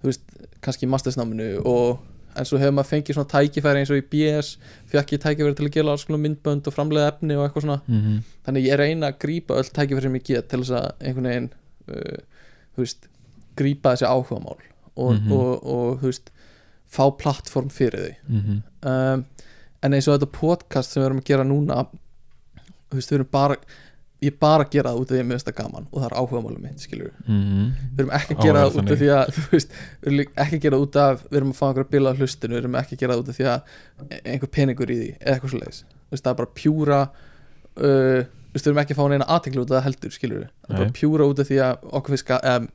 þú veist, kannski mastersnáminu og en svo hefur maður fengið svona tækifæri eins og í BS fekk ég tækifæri til að gera alls konar myndbönd og framlega efni og eitthvað svona Mhm. þannig að ég reyna að grípa öll tækifæri sem ég get til þess að einhvern veginn uh, þú veist, grípa þessi áhugamál og, Mhm. og, og, þú veist fá plattform fyrir þau Mhm. um, en eins og þetta podcast sem við erum að gera núna þú veist, við erum bara ég bara gera það út af því að mér finnst það gaman og það er áhugamálum mitt, skilur við Mhm. við erum ekki að gera er það út af því að þú veist, við erum ekki að gera það út af við erum að fá einhverja bila á hlustinu, við erum ekki að gera það út af því að einhver peningur í því eða eitthvað svo leiðis, það er bara pjúra uh, við erum ekki að fá neina aðtekli út af það heldur, skilur við það er bara pjúra út af því að okkur finnst um,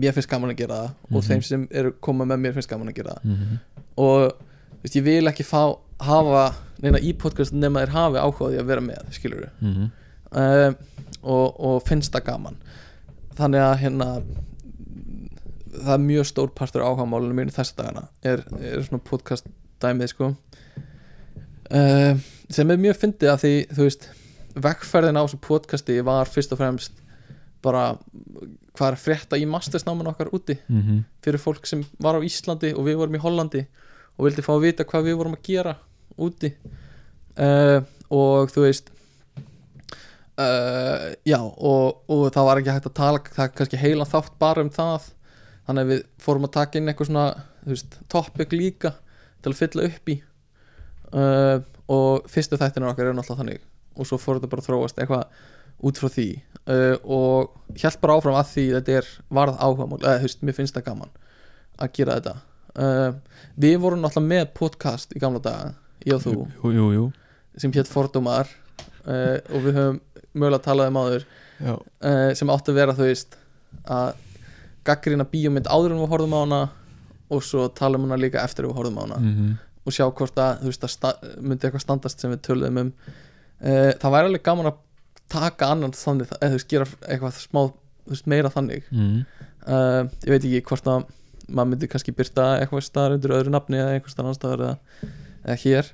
mér finnst gaman að gera það og Mhm. þeim sem eru koma með mér finnst gaman að gera það. Mhm. og þú veist, ég vil ekki fá, hafa neina í podcast nema þeir hafi áhuga á því að vera með skilur um, og, og finnst það gaman. Þannig að hérna það er mjög stór partur áhuga málunum mínu þessa dagana er, er svona podcast dæmið sko. Uh, sem er mjög fyndið af því þú veist vegferðin á þessu podcasti var fyrst og fremst bara hvað er að frétta í mastersnáman okkar úti? Mm -hmm. fyrir fólk sem var á Íslandi og við vorum í Hollandi og vildi fá að vita hvað við vorum að gera úti. Uh, og þú veist uh, já og, og það var ekki hægt að tala það er kannski heila þátt bara um það. Þannig að við fórum að taka inn eitthvað svona þú veist, topic líka til að fylla upp í. Uh, og fyrstu þættina okkar er náttúrulega þannig og svo fór þetta bara að þróast eitthvað út frá því. Uh, og hjælt bara áfram að því þetta er varð áhugamál eða þú veist, mér finnst það gaman að gera þetta. Við vorum náttúrulega með podcast í gamla daga ég og þú, jú, jú, jú. sem hétt Fordómar. Og við höfum mögulega talað um áður Já. uh, sem átti að vera þú veist að gaggrina bíómynd áður en við horfum á hana og svo tala um hana líka eftir við horfum á hana Mm og sjá hvort að þú veist að myndi eitthvað standast sem við töluðum um uh, það væri alveg gaman að taka annan þannig eða þú veist gera eitthvað smá veist, meira þannig -hmm. uh, ég veit ekki hvort að maður myndi kannski byrta eitthvað staðar undir öðru nafni eða einhver staðar annar staðar eða, eða hér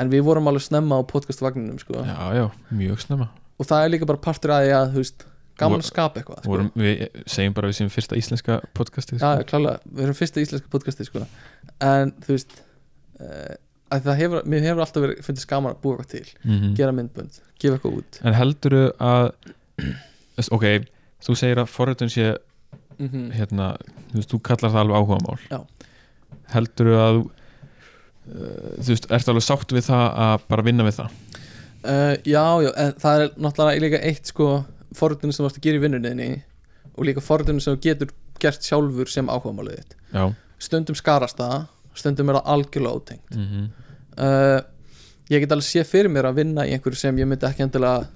en við vorum alveg snemma á podcastvagninum sko. Já, já, mjög snemma og það er líka bara partur að því að þú veist gaman að skapa eitthvað sko. Vorum, Við segjum bara við sem fyrsta íslenska podcastið Já, sko. klálega, við erum fyrsta íslenska podcasti sko. en þú veist uh, að það hefur, mér hefur alltaf verið fundist gaman að búa eitthvað til, Mhm. gera myndbönd gefa eitthvað út En heldurðu að Þess- Ok, þú segir að forritun sé mm hérna, þú veist, þú kallar það alveg áhugamál Já. Heldurðu að þú uh, þú veist, ertu alveg sátt við það að bara vinna við það uh, Já, já, en það er náttúrulega líka eitt sko forröndinu sem þú ert að gera í vinnunni og líka forröndinu sem þú getur gert sjálfur sem áhugamálið þitt. Já, stundum skarast það, stundum er það algjörlega ótengt. Mm uh, ég get alveg sé fyrir mér að vinna í einhverju sem ég myndi ekki endilega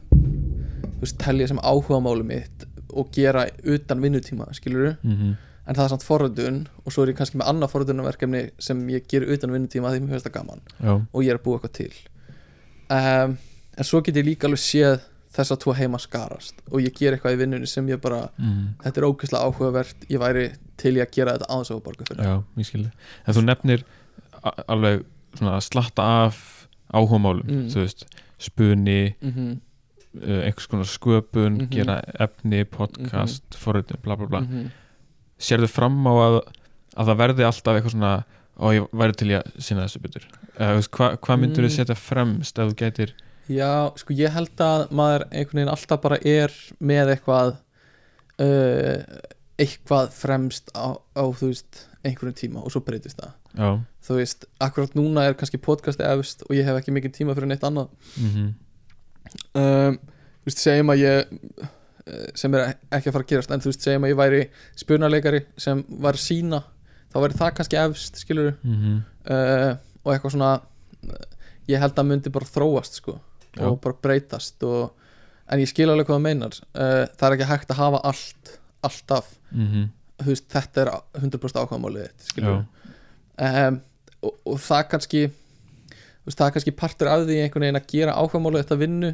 veist, telja sem áhugamáli mitt og gera utan vinnutíma skilur -hmm. en það er samt forröndun og svo er ég kannski með annað forröndunarverkefni sem ég ger utan vinnutíma því mér finnst það gaman já, og ég er að búa eitthvað til. Um, en svo get ég líka alveg séð þess að tvo heima skarast og ég ger eitthvað í vinnunni sem ég bara mm. þetta er ógeðslega áhugavert, ég væri til ég að gera þetta aðeins á að borga fyrir já, ég skilji En þú nefnir alveg svona að slatta af áhugamálum Mm. þú veist, spuni mm -hmm. uh, einhvers konar sköpun, Mhm. gera efni podcast, mm forritun, bla bla bla Mhm. sérðu fram á að, að það verði alltaf eitthvað svona og ég væri til í að sinna þessu betur eða þú veist, hva, hvað myndur þú Mm. setja fremst ef þú gætir Já, sko ég held að maður einhvern veginn alltaf bara er með eitthvað uh, eitthvað fremst á, á þú veist einhverjum tíma og svo breytist það. Já, þú veist, akkurat núna er kannski podcasti efst og ég hef ekki mikið tíma fyrir neitt annað. Mm um, þú veist, segjum að ég eh, sem er ekki að fara að gerast en þú veist, segjum að ég væri spurnarleikari sem var sína þá væri það kannski efst, skilur -hmm. uh, og eitthvað svona ég held að myndi bara þróast sko, Já. og bara breytast og, en ég skil alveg hvað það meinar. Uh, það er ekki hægt að hafa allt alltaf, Mm þú veist, þetta er 100% ákvæmálið um, og, og það kannski veist, það kannski partur af því einhvern veginn að gera ákvæmálið þetta vinnu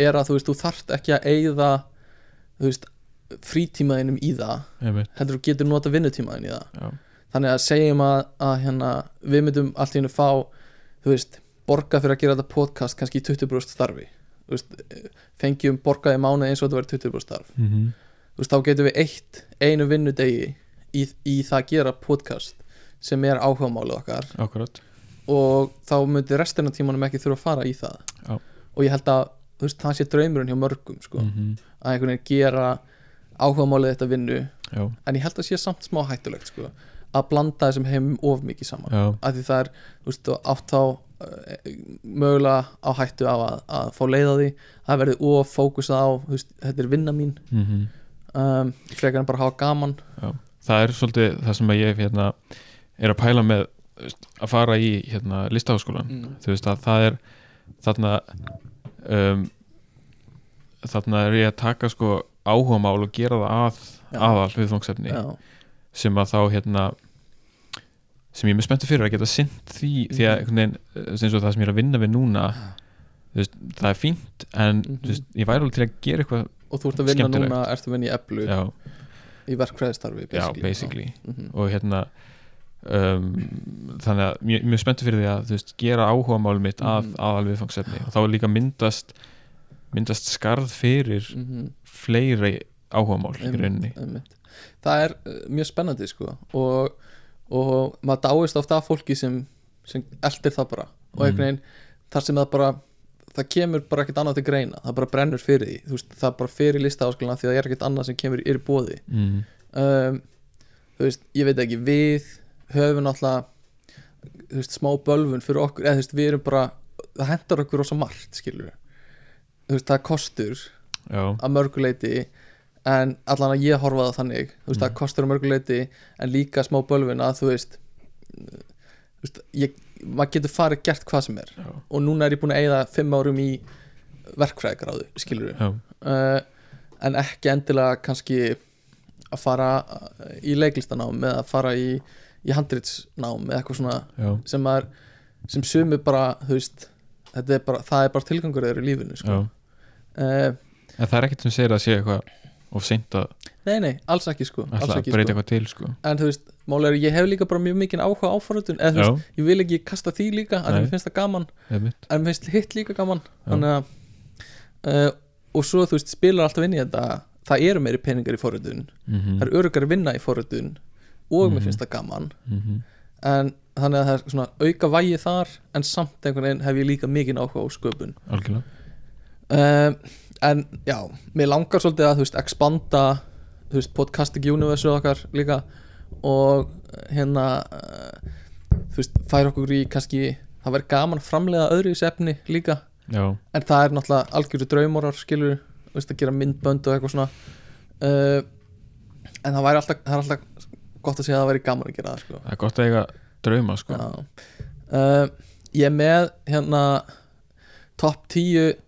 er að þú veist, þú þarft ekki að þú veist, frítímaðinum í það heldur þú getur nota vinnutímaðin í það. Já, þannig að segjum að, að hérna, við myndum allt í hennu fá þú veist, borga fyrir að gera þetta podcast kannski í 20% starfi. Fengjum borgaði mánuð eins og þetta verið 20% starf. Mm þú veist, þá getum við eitt einu vinnudegi í, í það að gera podcast sem er áhugamálið okkar. Akkurat. Og þá myndi restina tímanum ekki þurfa að fara í það. Já. og ég held að veist, það sé draumurinn hjá mörgum sko, mm að einhvern veginn gera áhugamálið þetta vinnu. Já, en ég held að sé samt smá hættulegt sko, að blanda þessum heimum of mikið saman. Af því það er veist, átt uh, mögulega á hættu á að, að fá leið á því. Það verði of fókusað á veist, þetta er vinna mín. Mm um, frekar en bara hafa gaman. Það er svolítið það sem ég hérna, er að pæla með að fara í hérna, listaháskólan mm. þú veist að það er þarna um, þarna er ég að taka sko áhugamál og gera það að Já. aðal viðfangsefni Já, sem að þá hérna sem ég er með spenntu fyrir að geta sint því því að Mhm. veginn, eh, það sem ég er að vinna við núna þú veist, það er fínt en Mhm. þú veist, ég væri alveg til að gera eitthvað og þú ert að vinna núna, ert að vinna í eblu? Já, í verkfræðistarfi já, basically. mm -hmm. og hérna um, þannig að mjög, mjög spenntur fyrir því að veist, gera áhuga málum mitt að Mhm. aðalviðfangsefni og þá er líka myndast myndast skarð fyrir Mhm. fleiri áhugamál í rauninni. það er uh, mjög spennandi sko. Og, og maður dáist ofta af fólki sem, sem eldir það bara. Og einhvern veginn þar sem það bara það kemur bara ekkert annað til greina. Það bara brennur fyrir því, veist, það bara fyrir lista áskalina því það er ekkert annað sem kemur í bóði mm. um, þú veist, ég veit ekki við höfum náttúrulega þú veist, smá bölvun fyrir okkur. Eða þú veist, við erum bara, það hendar okkur rosa margt skilur þú veist, það kostur já, að mörguleiti en allan að ég horfa það þannig þú veist, Mm. það kostur að mörguleiti en líka smá bölvun að þú veist þú veist, ég, maður getur farið gert hvað sem er. Já, og núna er ég búin að eyða fimm árum í verkfræðigráðu, skilur við uh, en ekki endilega kannski að fara uh, í leiklistanám eða að fara í, í handritsnám eða eitthvað svona já, sem maður sem sumi bara, þú veist þetta er bara, það er bara tilgangur þeirra í lífinu sko. uh, en það er ekkert sem segir að sé eitthvað of seint að nei, nei, alls ekki sko alls ekki, breyta sko. eitthvað til sko. en þú veist, málega er ég hef líka bara mjög mikinn áhuga á forritun eða þú veist, ég vil ekki kasta því líka en mér finnst það gaman, en mér finnst hitt líka gaman að uh, og svo þú veist, spilar alltaf inn í þetta það eru meiri peningar í forritun mm það er öruggar að vinna í forritun og mér Mhm. finnst það gaman. -hmm. en þannig að það er svona auka vægi þar en samt einhvern veginn hef ég líka mikinn áhuga á sköpun. Algjörlega. Um, en já, mér langar svolítið að þú veist, expanda þú veist, podcasting universe okkar líka og hérna uh, þú veist, færa okkur í kannski, það væri gaman að framlega öðru í sefni líka, já, en það er náttúrulega algjöru draumorar, skilur þú veist, að gera myndbönd og eitthvað svona. Uh, en það væri alltaf, það er alltaf gott að segja að það væri gaman að gera það, sko. Það er gott að eiga drauma sko. Uh, ég er með hérna top 10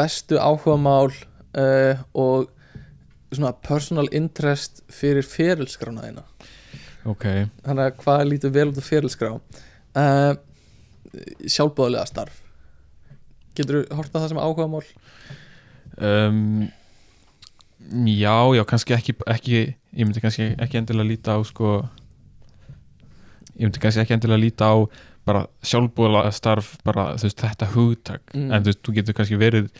bestu áhugamál uh, og svona personal interest fyrir ferilskrána þína. Ok, þannig að hvað lítur vel út af ferilskrá? Uh, sjálfbóðlega starf. Getur þú horta það sem áhugamál? Um, já, já, kannski ekki, ekki ég myndi kannski ekki endilega líta á sko ég myndi kannski ekki endilega líta á bara sjálfbúðlega starf bara veist þetta hugtak Mm. en þú veist, þú getur kannski verið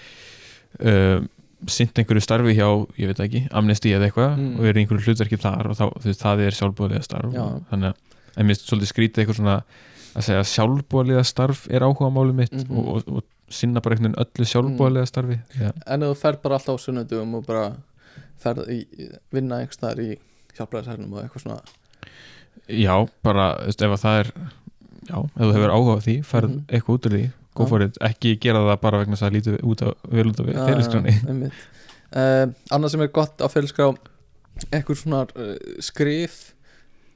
um, sint einhverju starfi hjá, ég veit ekki, amnesti eða eitthvað Mm. og verið einhverju hlutverki þar og þá, veist, það er sjálfbúðlega starf Já. þannig að, en mér finnst svolítið skrítið eitthvað svona að segja að sjálfbúðlega starf er áhuga máli mitt Mhm. og, og, og sinna bara einhvern öllu sjálfbúðlega starfi Já. en þú ferð bara alltaf á sunnudum og bara í, vinna einhvers staðar í hjálpræðishernum og eitthvað svona Já, bara, þú veist, ef að það er já, ef þú hefur áhuga á því farð Mhm. eitthvað út úr því, it. Ekki gera það bara vegna þess að það lítur út á, vel út á fyrirskráni uh, annað sem er gott á fyrirskrá eitthvað svona uh, skrif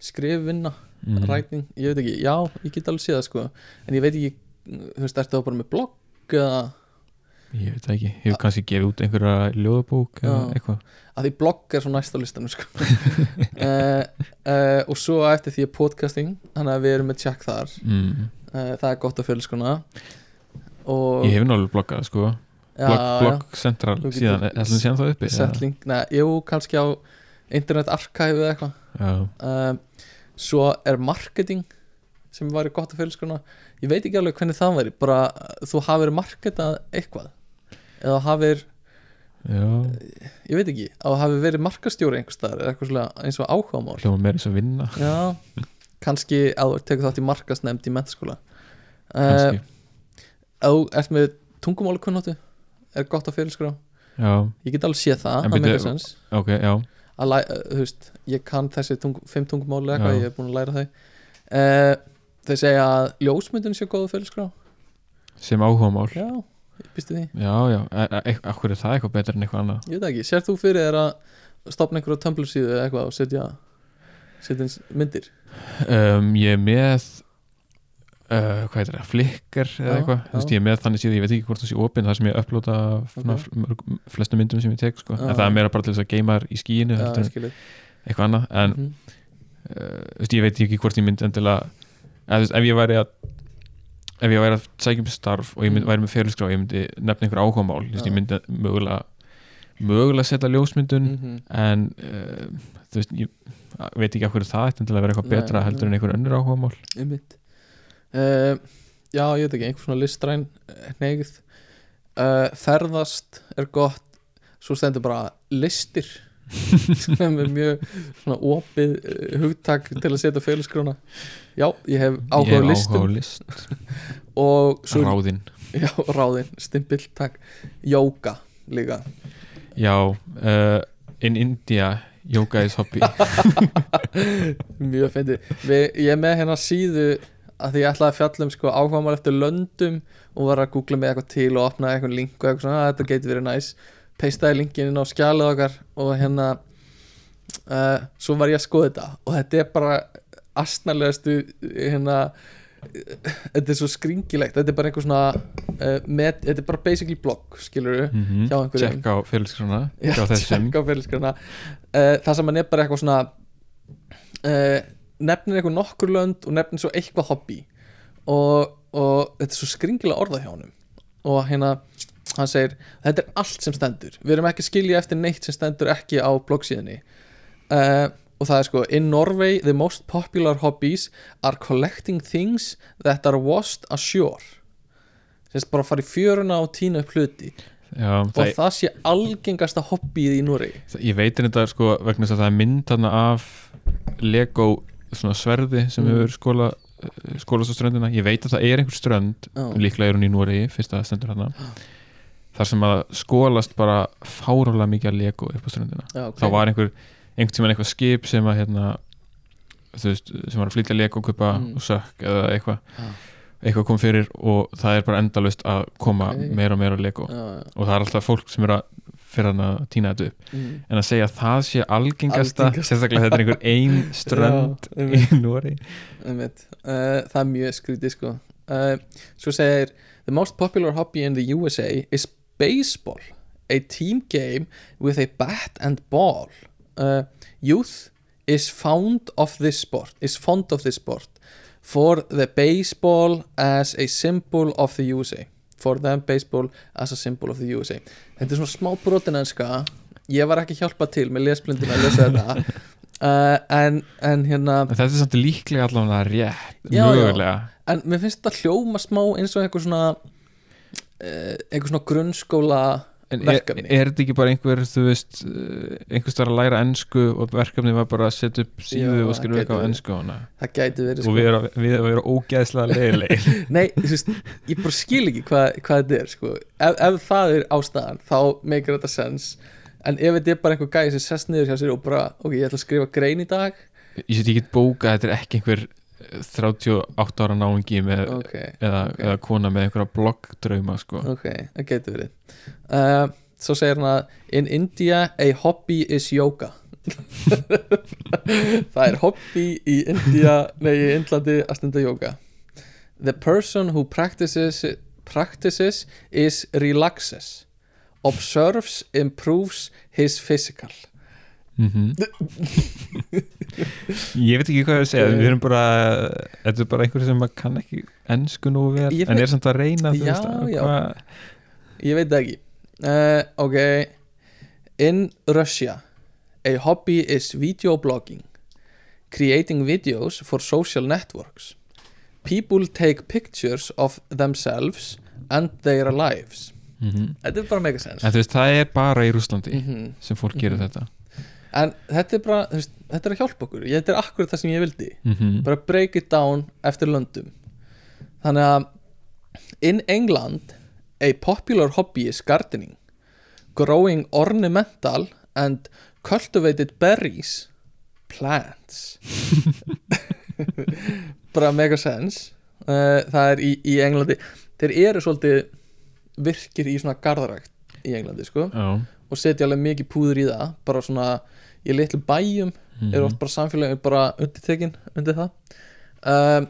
skrifvinna, mm. ræting ég veit ekki, já, ég get alveg séð það sko. En ég veit ekki, þú veist, ertu þá bara með blogg eða, Ég veit það ekki, hefur kannski gefið út einhverja ljóðabók eða Já. eitthvað? Að því blogg er svo næst á listanum sko. Uh, uh, og svo eftir því er podcasting þannig að við erum með tjekk þar. Mm. uh, það er gott á fyrirskrána og Ég hef náttúrulega bloggað sko. Blogg, blogg Central síðan, ætlum síðan það? uppi sett link, neða, jú, kannski á internet archive eða eitthvað. Svo er marketing sem væri gott að félskona ég veit ekki alveg hvernig það væri bara þú hafir marketað eitthvað eða hafir, já, ég veit ekki að þú hafir verið markastjóri einhvers staðar eða eitthvað svona eins og áhugamál. Hljóma meira eins og vinna. Já, kannski að þú tekur þátt í markasnefnd í mentaskóla uh, þú ert með tungumáli kunnáttu er gott að já, ég get alveg séð það, það meikar sens ok, já. Að uh, þú veist, ég kann þessi tung, fimm tungumáli eitthvað, Já. ég er búin að læra þau. Uh, þeir segja að ljósmyndun sé góðu félskrá sem áhugamál. Já, ég býstu því, Já, já, e e akkur er það eitthvað betur en eitthvað annað? Ég veit ekki. Sér þú fyrir þér að stopna einhverju Tumblr síðu eða eitthvað og setja setja myndir? Um, Ég er með uh, hvað heitir það, Flickr eða eitthvað, þú veist, ég er með þannig síðan ég veit ekki hvort það sé opinn, það sem ég upplóta Ok. okay. flestu myndum sem ég tek sko. En það er meira bara til þess að geima þær í skilur. eitthvað annað. En Mhm. uh, þú veist, ég veit ekki hvort ég myndi endilega veist, ef ég væri að ef ég væri að sækja um starf og ég mynd, Mm. væri með og ég myndi nefna einhver veist, Já. ég myndi mögulega mögulega setja ljósmyndun -hmm. en uh, þú veist, ég veit ekki af hverju það til að vera eitthvað betra nei. heldur en einhver önnur áhugamál einmitt uh, já, ég veit ekki, einhver svona listræn neyð uh, ferðast er gott svo stendur bara listir sem er mjög svona opið hugtak til að setja félagsgrána já, ég hef áhuga á ég hef listum. áhuga á list, og svo, ráðinn. Já, ráðinn, stimpill, takk. Jóka líka. Já, uh, in India yoga is hobby. Mjög fyndið. Ég er með hérna síðu að því ég ætlaði að fjalla um sko, áhugamál eftir löndum og var að googla með eitthvað til og opna eitthvað link og eitthvað svona, "Ah, þetta getur verið næs peistaði linkin inn á skjalið okkar og hérna uh, svo var ég að skoða þetta. Og þetta er bara astnalegastu hérna þetta er svo skringilegt þetta er bara einhver svona uh, met, þetta er bara basically blog skilur mm -hmm. Hjá einhverjum. check á félagsgrana uh, það sem hann er bara eitthvað svona uh, nefnir eitthvað nokkur lönd og nefnir svo eitthvað hobby. Og, og þetta er svo skringilega orða hjá honum. Og hérna hann segir, þetta er allt sem stendur. Við erum ekki skilja eftir neitt sem stendur ekki á bloggsíðinni uh, og það er sko, in Norway the most popular hobbies are collecting things that are washed ashore sérst bara að fara í fjöruna og tína upp hluti já, og það, það sé algengasta hobbyið í það, ég veitir þetta sko vegna þess að það er mynd þarna af Lego sverði sem Mm. hefur skóla skólast á ströndina, ég veit að það er einhver strönd Já. líklega er hún í Núri, fyrsta stendur hérna þar sem að skólast bara fárálega mikið að Lego upp á ströndina Já, ok. þá var einhver, einhvern tímann eitthvað skip sem að hérna þú veist, sem var að flytja Lego kupa Mm. og sökk eða eitthvað Já. eitthvað kom fyrir og það er bara endalust að koma Ok. meira og meira á Lego já, já. og það er alltaf fólk sem er að fyrir hann að týna þetta upp Mm. en að segja að það sé algengasta sérstaklega þetta er einhver ein strönd í einmitt. Uh, það er mjög skrítið sko uh, svo segir the most popular hobby in the USA is baseball a team game with a bat and ball uh, youth is fond of this sport is fond of this sport. For the baseball as a symbol of the USA for them baseball as a symbol of the USA þetta er svona smá brotin enska. Ég var ekki hjálpað til með lesblindin að lesa þetta. Uh, en, en hérna en þetta er samt líklega allavega rétt Já, já. en mér finnst þetta hljóma smá eins og einhver svona uh, einhver svona grunnskóla En er, er þetta ekki bara einhver, þú veist, einhvers þar að læra ennsku og verkefni var bara að setja upp síðu Já, og skrifa eitthvað á ennsku það gæti verið og sko. við erum við erum að vera ógeðslega leiðileg nei, þú veist, ég bara skil ekki hvað, hvað þetta er sko. ef, ef það er ástæðan þá meikir þetta sens en ef þetta er bara einhver gæði sem sest niður hjá sér og bara, ok, ég ætla að skrifa grein í dag. Ég set ekki bóka, þetta er ekki einhver 38 ára náungi með, ok, eða, ok. eða kona með einhverja bloggdrauma sko. ok, það getur verið uh, svo segir hann að in India a hobby is yoga það er hobby í India nei, í Indlandi að stunda yoga the person who practices practices is relaxes observes improves his physical mm ég veit ekki hvað ég að segja. Ok. við erum bara, þetta er bara einhver sem kann ekki ennsku nú vel Ég en er samt að reyna Já, veist, að- ég veit ekki. Uh, ok. In Russia a hobby is video blogging creating videos for social networks. People take pictures of themselves and their lives. Mhm. þetta er bara mega sens en þú veist, það er bara í Rúslandi mm sem fólk gerir Mhm. þetta en þetta er bara veist, þetta er að hjálpa okkur. Þetta er akkurat það sem ég vildi. Mm bara break it down eftir löndum. Þannig að in England a popular hobby is gardening. Growing ornamental and cultivated berries plants. Bara mega sens uh, það er í, í Englandi. Þeir eru svolítið virkir í svona garðarækt í Englandi sko. Já og setja alveg mikið púður í það bara svona í litlu bæjum Mhm. eru oft bara samfélagin bara undirtekin undir það. Um,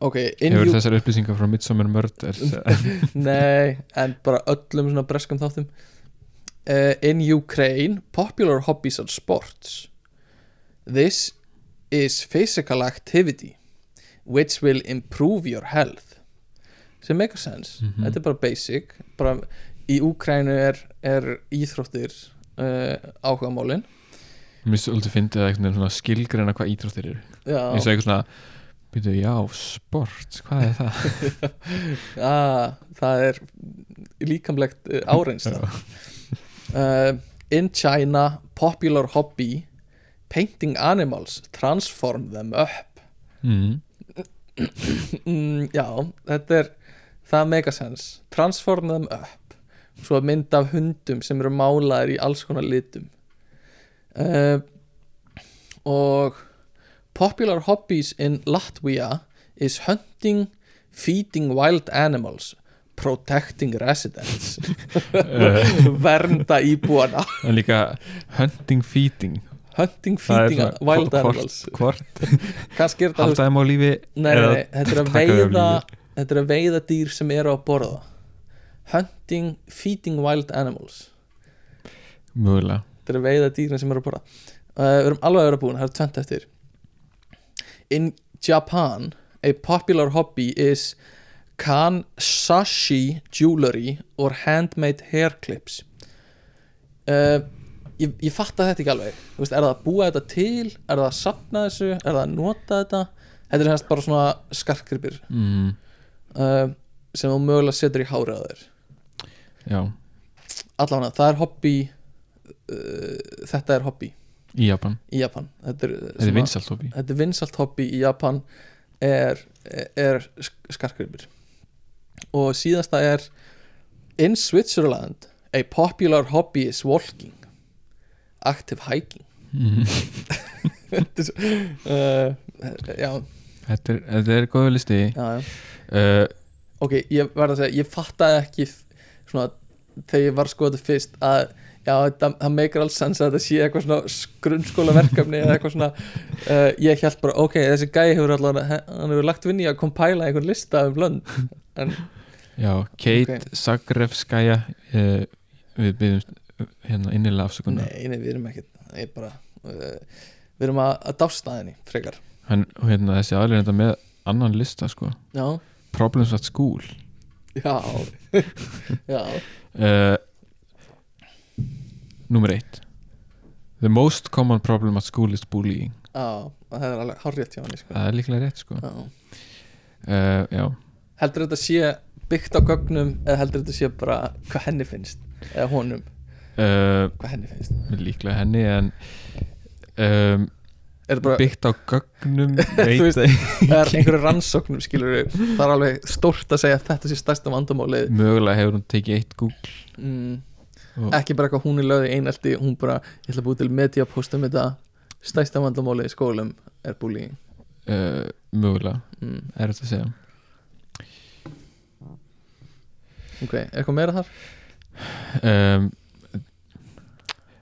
ok hefur U- þessar upplýsingar frá Midsommar Murders nei, en bara öllum svona breskum þáttum. Uh, in Ukraine popular hobbies are sports. This is physical activity which will improve your health. Sem make sense. Mhm. þetta er bara basic bara í Úkrænu er, er íþróttir uh, áhugamálin. Mér svolítið fyndið að veginn svona skilgreina hvað íþróttir eru. Já, eins og eitthvað svona Býtu, já, sport, hvað er það? ah, það er líkamlegt uh, áreynsla uh, in China popular hobby painting animals transform them up. Mm. mm, já, þetta er það megasens transform them up svo mynd af hundum sem eru málaðir í alls konar litum. Uh, og popular hobbies in Latvia is hunting feeding wild animals protecting residents. Vernda íbúana. En líka hunting, feeding. Hunting, feeding svona wild hvort- animals. Hvort, kannski þetta þú veist, halda þeim á lífi nei, nei, nei, þetta er að á veiða þetta er að veiða dýr sem eru að borða hunting, feeding wild animals. Mögulega. Þetta er að veiða dýrin sem eru að borða. Uh, við erum alveg að vera búin, það er tvent eftir. In Japan a popular hobby is kansashi jewelry or handmade hair clips. Uh, ég, ég fatta þetta ekki alveg. Veist, er það að búa þetta til? Er það að sapna þessu, er það að nota þetta? Þetta er hérst bara svona skarkripir mm. uh, sem þú mögulega setur í Já, allavega það er hobby uh, þetta er hobby. Í Japan. Í Japan. Þetta er, er vinsalt hobby. Þetta er vinsalt hobby í Japan er, er skarkripir og síðasta er in Switzerland a popular hobby is walking. Active hiking. Mm. Svo- uh, já, þetta, er, þetta er góðu listi. Já, já. Uh, ok, ég verð að segja, ég fattaði ekki svona, þegar ég var að skoða þetta fyrst að, já, það, það meikar alls sens að þetta sé eitthvað svona grunnskóla verkefni eða eitthvað svona uh, ég held bara, ok, þessi gæi hefur allavega hann hefur lagt vinni í að kompæla einhvern lista um lönd, en Já, Kate Ok. Zagrevskaya uh, Við byrjum hérna innilega afsökunar. Nei, nei, við erum ekkert ég bara, uh, við erum að, að dásta henni, frekar. Hann, hérna, þessi aðlur enda með annan lista sko. Já, Problems at school já. Já, uh, Númer eitt. The most common problem at school is bullying. Já það er alveg hárrétt hjá henni sko. Það er líklega rétt sko. Já. uh, Já, heldur þetta sé byggt á gögnum eða heldur þetta sé bara hvað henni finnst? Eða honum, uh, hvað henni finnst? líklega henni en um, bara, byggt á gögnum veist- það er einhverju rannsóknum skilur það er alveg stórt að segja þetta sé stærsta vandamálið. Mögulega hefur hún tekið eitt Google. Mm, og, ekki bara eitthvað hún er lögð í einelti hún bara, ég ætla að búið til media postum þetta stærsta vandamálið í skólum er bullying. Uh, mögulega, mm, er þetta að segja. Ok, er eitthvað meira þar? um,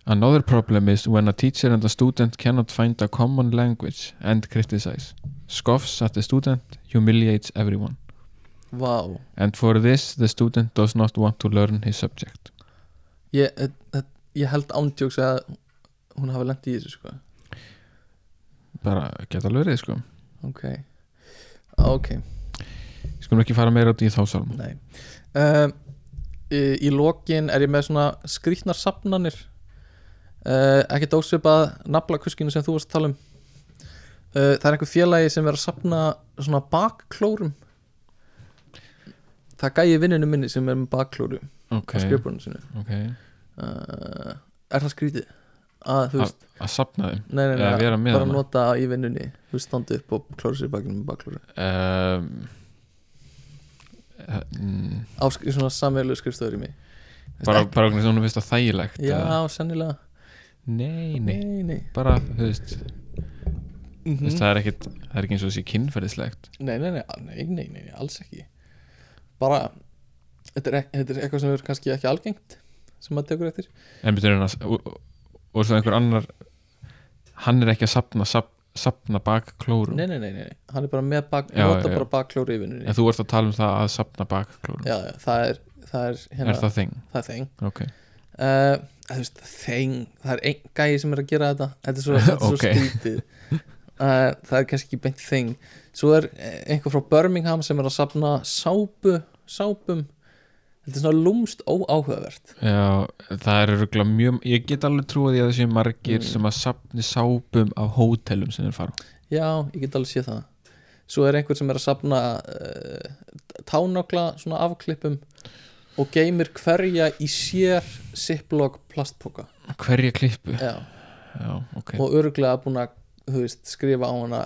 Another problem is when a teacher and a student cannot find a common language and criticize. Scoffs at the student, humiliates everyone. Vá, And for this, the student does not want to learn his subject. ég, ég, ég held ándjóks að hún hafi lent í þessu sko Bara geta verið, sko. ok, ok Skulum ekki fara meira út í þá sálum. Nei uh, í, í lokin er ég með svona skrýtnar safnanir uh, ekki dósvipað naflakuskinu sem þú varst að tala um uh, það er einhver félagi sem er að safna svona bakklórum það gæði vinninu minni sem er með bakklóru Ok, á skrifbúrinu sinu ok. uh, er það skrýtið að þú Að sapna þeim. nei, nei, nei, vera með bara hana. nota í vinnunni þú standa upp og klóra sér í bakinu með bakklóru Um, mm, á svona samveilu skrifstöður í mig bara, okkur sem hún finnst það þægilegt. já, sennilega Nei, nei. nei, nei. Bara, þú veist, Mm veist, það er ekkit, það er ekki eins og þessi kynferðislegt. Nei, nei, nei, nei, nei, nei, nei, alls ekki. Bara Þetta er, þetta er eitthvað sem er kannski ekki algengt sem maður tekur eftir. En betur en að og, og- svo einhver annar hann er ekki að sapna sap, sapna bak klórum Nei, nei, nei, nei, hann er bara með bak Já, nota já, bara bakklóri í vinnunni. En þú ert að tala um það að sapna bak klórum Já, já, það er það er, hérna, er það þing? það er þeng ok, uh, veist, þeng Það er einn gæi sem er að gera þetta. Þetta er svo, þetta er svo Ok. skrítið uh, Það er kannski ekki beint þeng. Svo er eh, einhver frá Birmingham sem er að safna sápu sápum. Þetta er svona lúmst óáhugavert. Já, það er örgulega mjög ég get alveg trúið í að þessi margir Mm. sem að sapni sápum af hótelum sem þeir fara. Á. já, ég get alveg séð það. Svo er einhver sem er að safna uh, tánákla svona afklippum og geymir hverja í sér ziplock plastpoka. Hverja klippu? Já, Já, ok. Og örgulega búin að veist, skrifa á hana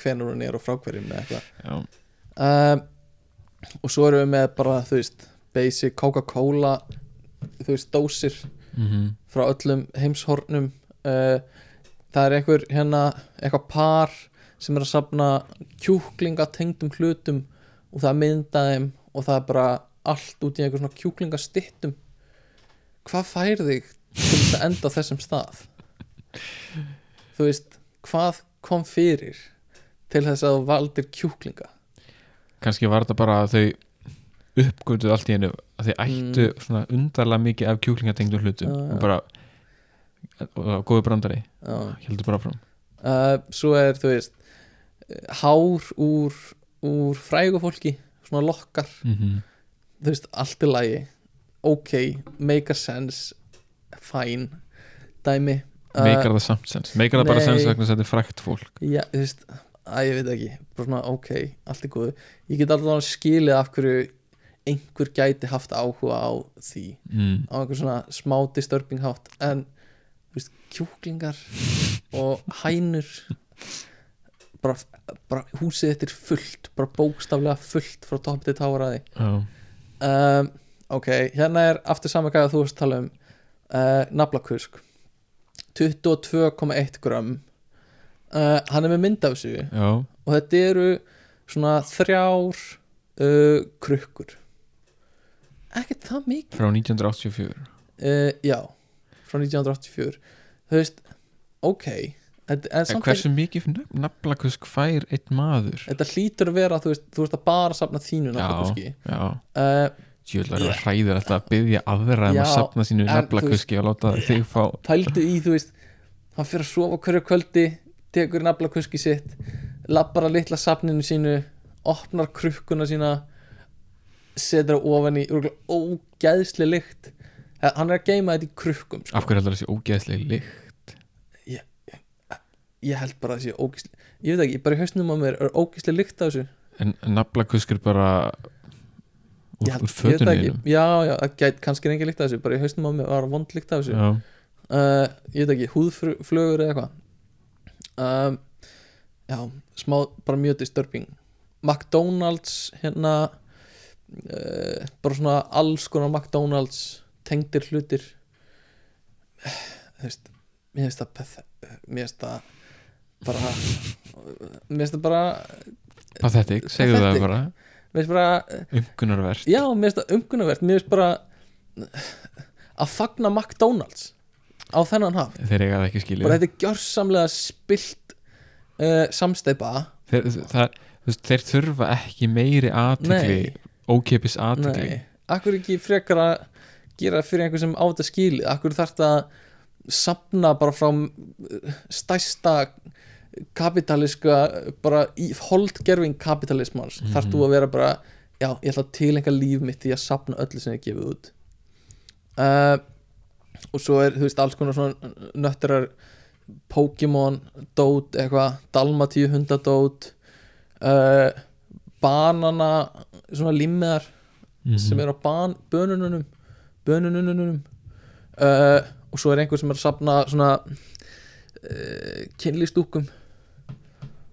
hvenur hún er og frá hverjum um, og svo erum við með bara þú veist basic Coca-Cola þú veist dósir mm frá öllum heimshornum. Uh, það er einhver hérna eitthvað par sem er að safna kjúklinga tengdum hlutum og það mynda þeim og það er bara allt út í einhver svona kjúklingastittum hvað fær þig til að enda á þessum stað? Þú veist hvað kom fyrir til þess að þú valdir kjúklinga? Kannski var þetta bara að þau uppgönduð allt í einu að þau ættu svona undarlega mikið af kjúklingatengdum hlutum Mm. Já, já. og bara og góði brandari, heldur bara fram uh, svo er þú veist hár úr, úr frægu fólki svona lokkar. Mm -hmm. Þú veist, allt er lagi. Ok, make a sense fine. Dæmi uh, meikar það samt sens, meikar það bara sens vegna þess að þetta er frækt fólk. Já, þú veist, að ég veit ekki. Bara svona, ok, allt er góð ég get alltaf skilið af hverju einhver gæti haft áhuga á því. Mm. á einhver svona smá disturbing hátt. En þú veist, kjúklingar og hænur. Bara, bara húsið þetta er fullt. Bara bókstaflega fullt frá topp til táraði. Já, um, ok, hérna er aftur saman gæða þú varst að tala um. Uh, naflakusk 22,1 gram uh, hann er með mynd af þessu. Já, og þetta eru svona þrjár uh, krukkur. Ekkert það mikið. Frá 1984 uh, já, frá 1984 þú veist, ok. þetta, en hversu mikið naflakusk fær einn maður? þetta hlýtur að vera þú veist, þú veist að bara safna þínu Já, naflakuski já, uh, Jöfnlega yeah. hræðir alltaf að byggja aðra um að sapna sínu en naflakuski og láta þig fá pældu í, þú veist hann fyrir að sofa hverju kvöldi tekur naflakuski sitt lappar að litla safninu sínu opnar krukkuna sína setur það ofan í ógeðsli lykt Eh, hann er að geima þetta í krukkum sko. Af hverju heldur þessi ógeðslega lík? Ég held bara að það sé ógeðsli ég veit ekki, bara í hausnum á mér er ógeðsli lykt af þessu. En naflakusk er bara úr, úr þínum. já, já, það gæti kannski reyngi lykt af þessu bara í hausnum á mér var vond lykt af þessu. Uh, ég veit ekki, húðflögur eða eitthvað. Um, já, smá, bara mjög disturbing. McDonalds hérna uh, bara svona alls konar McDonalds tengdir hlutir. Þú veist mér finnst það mér finnst það bara mér finnst það bara pathetic, segðu það Pathetic. bara. Mér finnst bara umkunarvert já, mér finnst það umkunnavert mér finnst bara að fagna McDonalds á þennan haf. Þeir eiga það ekki skilið. Bara þetta er gjörsamlega spilt uh, samsteipa þeir, það, þeir þurfa ekki meiri ókipis aðtekli nei, akkur ekki frekar að gera fyrir einhver sem á þetta skilið? Akkur þarf þetta að sapna bara frá uh, stærsta kapitaliska bara í holdgerfing kapitalismans mm Mhm. þarf þú að vera bara já, ég ætla að tilenga líf mitt í að sapna öllu sem ég gefið út uh, og svo er, þú veist, alls konar svona nötturar Pokémon dót, eitthvað, Dalmatíu hundadót uh, banana svona limmiðar Mhm. sem er á ban, bönununum bönunununum uh, og svo er einhver sem er að sapna svona kynlistúkum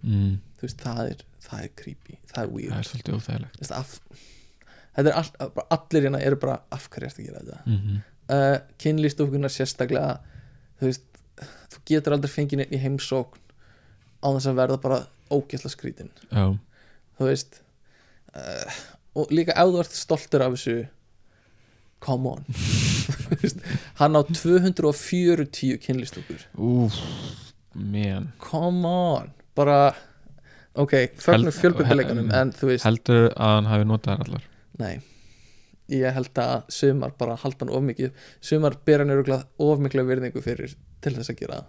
mm, þú veist, það er, það er creepy það er weird. Það er svolítið óþægilegt. Veist, af, þetta er all, bara allir hérna eru bara af hverju ertu að gera þetta? Mm -hmm. uh, kynlistúkunar sérstaklega þú veist, þú getur aldrei fengið neitt í heimsókn á þess að verða bara ógeðsla skrítin. Já, þú veist uh, og líka ef þú ert stoltur af þessu come on. Hann á 240 kynlistúkur come on bara ok, fjölbyrðuleikunum hel- en þú veist, heldur að hann hafi notað allar? Nei. Ég held að sumar bara halda hann of mikið sumar bera hann öruglega of mikla virðingu fyrir til þess að gera.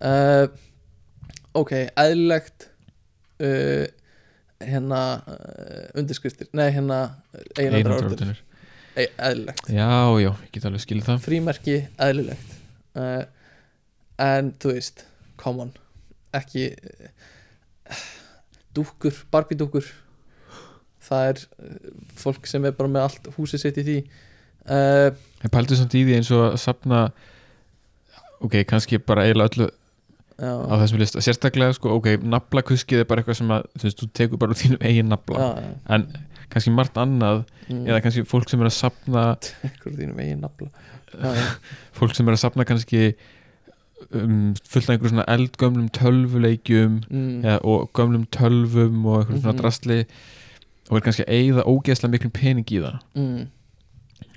Uh, ok, eðlilegt uh, hérna uh, undirskriftir nei hérna einandra orður Einandraorðunir e eðlilegt. Já, já, ég get alveg skilið það. Frímerki eðlilegt. En þú veist come on ekki dúkkur, Barbie dúkkur það er fólk sem er bara með allt húsið sitt í því. Uh, En pældu samt í því eins og að sapna Ok, kannski bara eiginlega öllu já, á þessum lista. Sérstaklega, sko, ok, naflakuskið er bara eitthvað sem að Þú veist, þú tekur bara úr þínum eigin nafla. En kannski margt annað mm, Eða kannski fólk sem er að sapna einhver þínum eigin nafla. Fólk sem er að sapna kannski um, fullt af einhverjum svona eldgömlum tölvuleikjum mm, eða, og gömlum tölvum og einhverjum svona Mhm. drastli og er kannski að eigða ógeðslega miklum pening í það mm,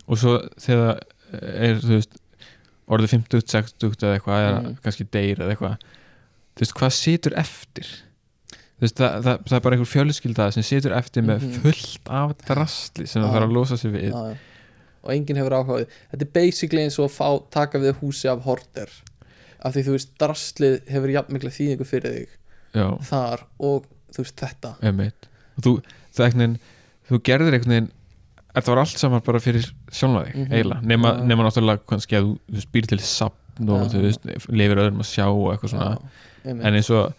og svo þegar er þú veist orðið 50, 60 eða eitthvað eða Mm. kannski deyr eða eitthvað þú veist hvað situr eftir þú veist það, það, það er bara einhver fjölskylda sem situr eftir með Mhm. fullt af drastli sem það þarf að losa sig við já, já. og enginn hefur áhugaði þetta er basically eins og að fá, taka við húsi af horter af því þú veist drastlið hefur jafnmikla þýðingu fyrir þig já, þar og þú veist þetta þú, það veginn þú gerðir einhvern veginn þetta var allt saman bara fyrir sjálfa þig Mhm. eiginlega, nema, Já. nema náttúrulega kannski að þú, þú spýr til sapn og Já. þú veist, lifir öðrum að sjá og eitthvað svona einmitt. en eins og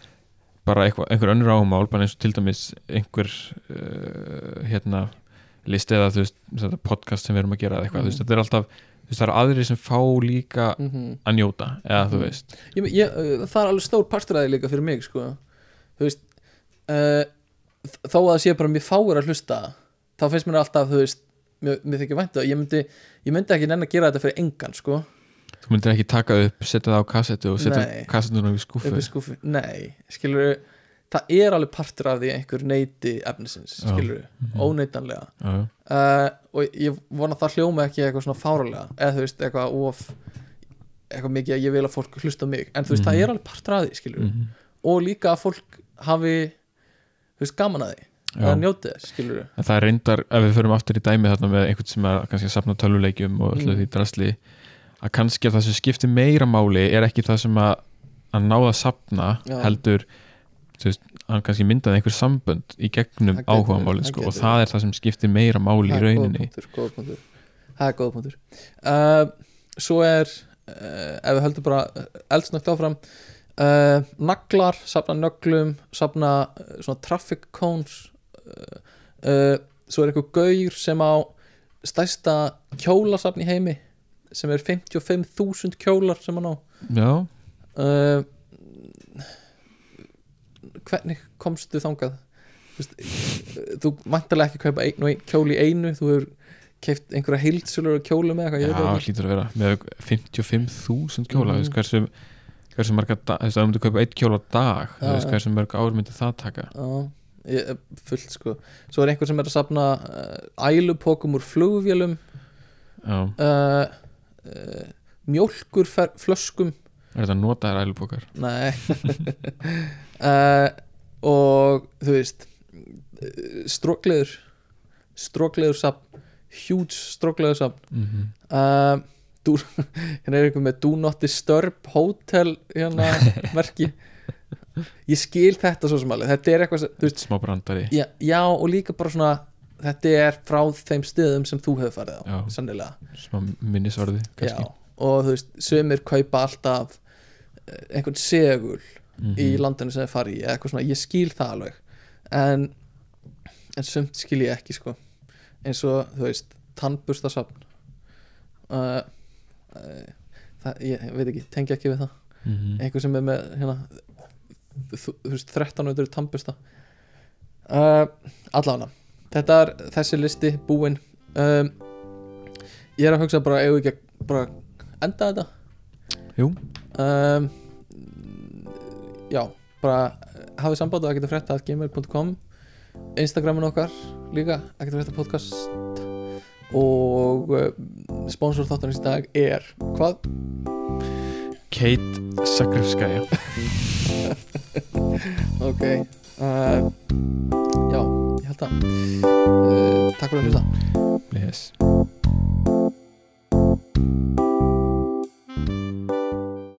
bara eitthvað, einhver önnur áhumál bara eins og til dæmis einhver uh, hérna list eða þú veist, podcast sem við erum að gera eitthvað, Mhm. þú veist, þetta er alltaf það eru aðrir sem fá líka Mhm. að njóta, eða þú Mhm. veist ég, ég, uh, það er alveg stór parturæði líka fyrir mig sko. þú veist uh, þó að það sé bara mér fáir að hlusta þá finnst mér alltaf þú veist mér, mér þykir væntu að ég myndi ég myndi ekki nenn að gera þetta fyrir engan sko þú myndir ekki taka upp, setja það á kassetu og setja skúfu upp í skúfi, nei, skilur það er alveg partur af því einhver neyti efnisins, skilur Mhm. óneitanlega Já, já. uh, og ég vona að það hljóma ekki eitthvað svona fáralega eða þú veist, eitthvað of eitthvað mikið að ég vil að fólk hlusta mig en þú veist, Mhm. það er alveg partur af því, skilur Mhm. og líka að fólk hafi þú veist, gaman að því Já. að njóti þess, skilur En það er reyndar, ef við förum aftur í dæmi þarna með einhvern sem er kannski að safna tölvuleikjum og öllu Mm. því drasli að kannski að það sem skiptir meira máli er ekki það sem að, að náða að safna Já. heldur veist, hann kannski myndaði einhver sambönd í gegnum áhuga verið, máli það sko, og það er það sem skiptir meira máli í rauninni. það er góð punktur. Uh, svo er uh, ef við höldum bara eldsnögt áfram uh, naglar, safna nöglum safna uh, svona traffic cones uh, uh, svo er eitthvað gaur sem á stærsta kjólasafn í heimi sem er 55.000 kjólar sem hann á. Já, uh, hvernig komstu þangað? Þú, veist, þú mæntalega ekki kaupa einn og einn kjól í einu þú hefur keift einhverja heilsulur kjólu með eitthvað, já hlýtur að vera. Með 55.000 kjóla mm. hversu, hversu marga veist, ef þú myndir kaupa eitt kjóla dag já. hversu mörg ár myndir það taka? Já, ég, fullt sko. Svo er einhver sem er að safna uh, ælupokum úr flugvélum uh, uh, mjólkur flöskum er þetta notaðar ælupokar? Nei uh, Og þú veist Strókleður Strókleður safn Huge strókleður safn. Mm -hmm. uh, dú, Hérna er eitthvað með Do not disturb hotel Hérna merki. Ég skil þetta svo sem alveg. Þetta er eitthvað sem, veist smá brandari. Já, já og líka bara svona Þetta er frá þeim stöðum sem þú hefur farið á Já. Sannilega smá minnisvarði og þú veist, sömur kaupa alltaf eh, einhvern segul Mhm. í landinu sem þeir fari eða eitthvað svona, ég skil það alveg. En, en sumt skil ég ekki sko. Eins og, þú veist, tannburstasafn. Uh, uh, það, ég veit ekki, tengi ekki við það. Mhm. einhver sem er með hérna, þú, þú veist, 13 auðvitað tannbursta. Uh, allavega þetta er þessi listi búinn. Um, ég er að hugsa bara, eigum við ekki bara enda þetta? Jú. um, já, bara hafið samband og ekkert að frétta að gmail.com Instagramin okkar líka, ekkert að frétta podcast og uh, sponsor þáttanins í dag er hvað? Kate Sakrifskaya ok uh, já, ég held að uh, takk fyrir að hlusta yes.